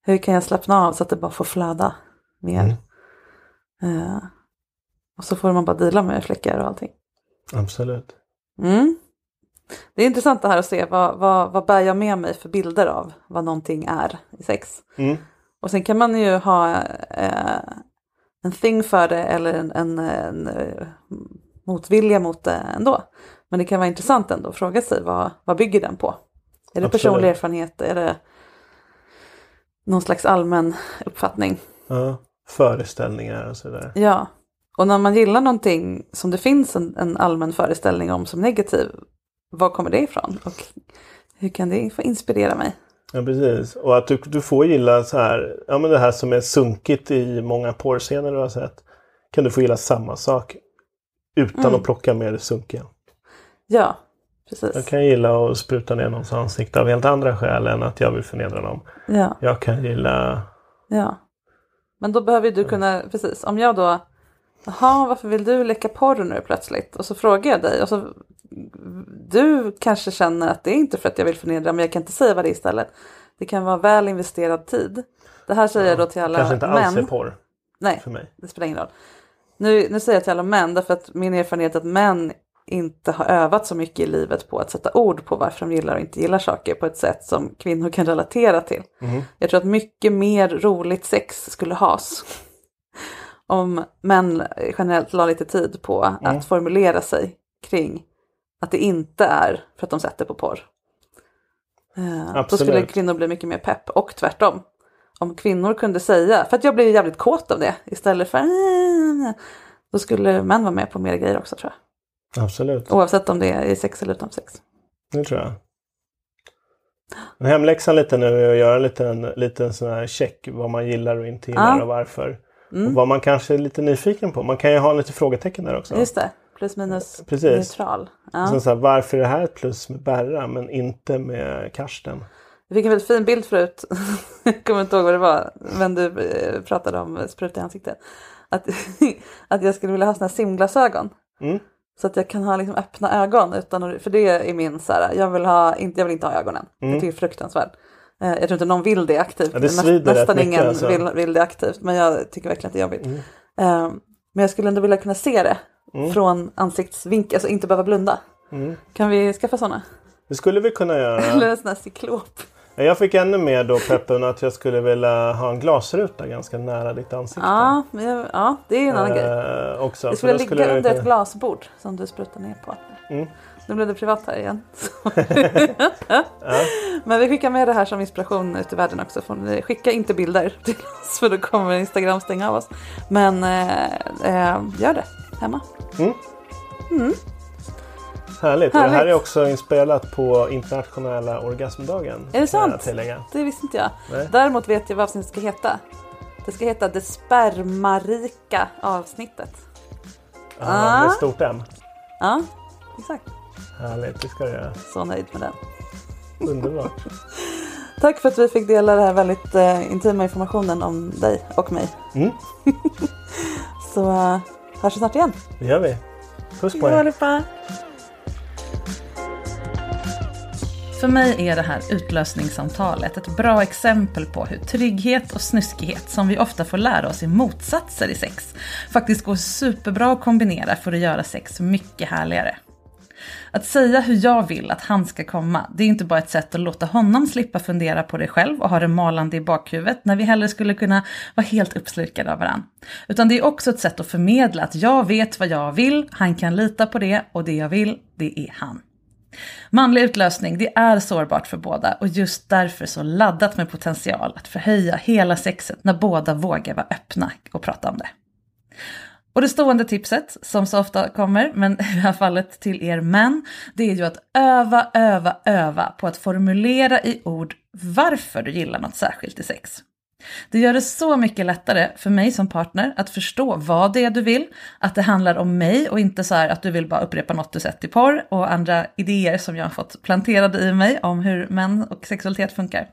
Speaker 1: Hur kan jag slappna av så att det bara får flöda mer? Eh, och så får man bara deala med fläckar och allting.
Speaker 2: Absolut.
Speaker 1: Mm. Det är intressant det här att se vad, vad, vad bär jag med mig för bilder av vad någonting är i sex.
Speaker 2: Mm.
Speaker 1: Och sen kan man ju ha eh, en thing för det eller en, en, en eh, motvilja mot det ändå. Men det kan vara intressant ändå att fråga sig vad, vad bygger den på? Är det
Speaker 2: Absolut.
Speaker 1: personlig erfarenhet? Är det någon slags allmän uppfattning?
Speaker 2: Ja. Föreställningar och sådär.
Speaker 1: Ja, och när man gillar någonting som det finns en, en allmän föreställning om som negativ, var kommer det ifrån? Och hur kan det få inspirera mig?
Speaker 2: Ja, precis. Och att du, du får gilla så här, ja men det här som är sunkigt i många porrscener du har sett. Kan du få gilla samma sak utan
Speaker 1: Mm.
Speaker 2: att plocka med det sunkiga.
Speaker 1: Ja, precis.
Speaker 2: Jag kan gilla att spruta ner någons ansikte av helt andra skäl än att jag vill förnedra dem.
Speaker 1: Ja.
Speaker 2: Jag kan gilla...
Speaker 1: Ja. Men då behöver du kunna, precis, om jag då, jaha, varför vill du leka porr nu plötsligt? Och så frågar jag dig och så, du kanske känner att det är inte för att jag vill förnedra, men jag kan inte säga vad det är istället. Det kan vara väl investerad tid. Det här säger jag då till alla
Speaker 2: Kanske inte alls
Speaker 1: män.
Speaker 2: är porr
Speaker 1: Nej,
Speaker 2: för mig.
Speaker 1: det spelar ingen roll. Nu, nu säger jag till alla män, därför att min erfarenhet är att män inte har övat så mycket i livet på att sätta ord på varför de gillar och inte gillar saker på ett sätt som kvinnor kan relatera till. Jag tror att mycket mer roligt sex skulle has. om män generellt la lite tid på
Speaker 2: Mm.
Speaker 1: att formulera sig kring att det inte är för att de sätter på porr. Eh, då
Speaker 2: Absolut.
Speaker 1: skulle kvinnor bli mycket mer pepp och tvärtom. Om kvinnor kunde säga, för att jag blir jävligt kåt av det istället för då skulle män vara med på mer grejer också tror jag.
Speaker 2: Absolut,
Speaker 1: Oavsett om det är i sex eller utom sex.
Speaker 2: det tror jag. Hemläxan lite nu är att göra en liten, liten sån här check vad man gillar och inte gillar
Speaker 1: Ja.
Speaker 2: och varför. Och vad man kanske är lite nyfiken på. Man kan ju ha lite frågetecken där också.
Speaker 1: Just det, plus minus
Speaker 2: Precis.
Speaker 1: neutral. Ja.
Speaker 2: Så, så här, varför är det här ett plus med Berra men inte med Karsten?
Speaker 1: Jag fick en väldigt fin bild förut. jag kommer inte ihåg vad det var. Men du eh, pratade om spruta i ansiktet. Att, att jag skulle vilja ha såna här simglasögon.
Speaker 2: Mm.
Speaker 1: Så att jag kan ha liksom öppna ögon. Utan för det är min så här, jag vill, ha, inte, jag vill inte ha ögonen. Jag tycker det är fruktansvärt. Eh, Jag tror inte någon vill det aktivt.
Speaker 2: Mm. Ja, det
Speaker 1: Nästan
Speaker 2: mycket,
Speaker 1: ingen
Speaker 2: alltså.
Speaker 1: vill, vill det aktivt. Men jag tycker verkligen att det är jobbigt. Eh, Men jag skulle ändå vilja kunna se det.
Speaker 2: Mm.
Speaker 1: Från ansiktsvinkel, alltså inte behöva blunda. Kan vi skaffa sådana?
Speaker 2: Det skulle vi kunna göra.
Speaker 1: Eller en sån här cyklop.
Speaker 2: Jag fick ännu mer då peppen att jag skulle vilja ha en glasruta ganska nära ditt ansikte.
Speaker 1: Ja, jag, ja, det är en annan grej.
Speaker 2: Eh, också.
Speaker 1: Det skulle ligga under ett glasbord som du sprutar ner på.
Speaker 2: Mm.
Speaker 1: Nu blev det privat här igen. Men vi skickar med det här som inspiration ut i världen också. Skicka inte bilder till oss för då kommer Instagram stänga av oss. Men eh, eh, gör det hemma.
Speaker 2: Härligt. Och det här
Speaker 1: Härligt.
Speaker 2: är också inspelat på internationella orgasmdagen.
Speaker 1: Är det
Speaker 2: jag
Speaker 1: sant? Det visste inte jag.
Speaker 2: Nej.
Speaker 1: Däremot vet jag vad avsnittet ska heta. Det ska heta det spermarika avsnittet.
Speaker 2: Ja,
Speaker 1: Ah.
Speaker 2: Med stort M.
Speaker 1: Ja, exakt.
Speaker 2: Härligt, det ska det göra.
Speaker 1: Så nöjd med den.
Speaker 2: Underbart.
Speaker 1: Tack för att vi fick dela den här väldigt eh, intima informationen om dig och mig.
Speaker 2: Mm.
Speaker 1: Så eh, hörs vi snart igen.
Speaker 2: Det gör vi. Puss på er.
Speaker 1: För mig är det här utlösningssamtalet ett bra exempel på hur trygghet och snuskighet, som vi ofta får lära oss i motsatser i sex, faktiskt går superbra att kombinera för att göra sex mycket härligare. Att säga hur jag vill att han ska komma, det är inte bara ett sätt att låta honom slippa fundera på det själv och ha det malande i bakhuvudet när vi hellre skulle kunna vara helt uppslukade av varandra. Utan det är också ett sätt att förmedla att jag vet vad jag vill, han kan lita på det och det jag vill, det är han. Manlig utlösning, det är sårbart för båda och just därför så laddat med potential att förhöja hela sexet när båda vågar vara öppna och prata om det. Och det stående tipset, som så ofta kommer, men i det här fallet till er män, det är ju att öva, öva, öva på att formulera i ord varför du gillar något särskilt i sex. Det gör det så mycket lättare för mig som partner att förstå vad det är du vill, att det handlar om mig och inte så här att du vill bara upprepa något du sett i porr och andra idéer som jag har fått planterade i mig om hur män och sexualitet funkar.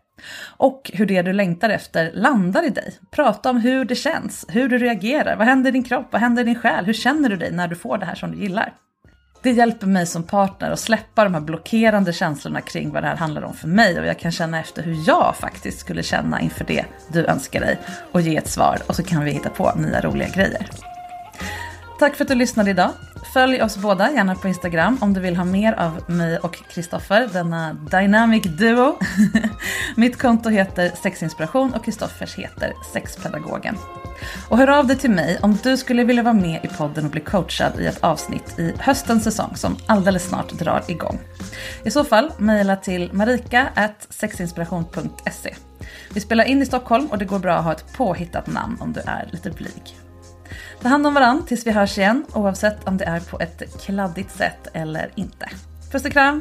Speaker 1: Och hur det du längtar efter landar i dig. Prata om hur det känns, hur du reagerar, vad händer i din kropp, vad händer i din själ, hur känner du dig när du får det här som du gillar? Det hjälper mig som partner att släppa de här blockerande känslorna kring vad det här handlar om för mig och jag kan känna efter hur jag faktiskt skulle känna inför det du önskar dig och ge ett svar och så kan vi hitta på nya roliga grejer. Tack för att du lyssnade idag. Följ oss båda gärna på Instagram om du vill ha mer av mig och Kristoffer, denna dynamic duo. Mitt konto heter sexinspiration och Kristoffers heter sexpedagogen. Och hör av dig till mig om du skulle vilja vara med i podden och bli coachad i ett avsnitt i höstens säsong som alldeles snart drar igång. I så fall mejla till marika.sexinspiration.se. Vi spelar in i Stockholm och det går bra att ha ett påhittat namn om du är lite blyg. Ta hand om varandra tills vi hörs igen oavsett om det är på ett kladdigt sätt eller inte. Puss och kram!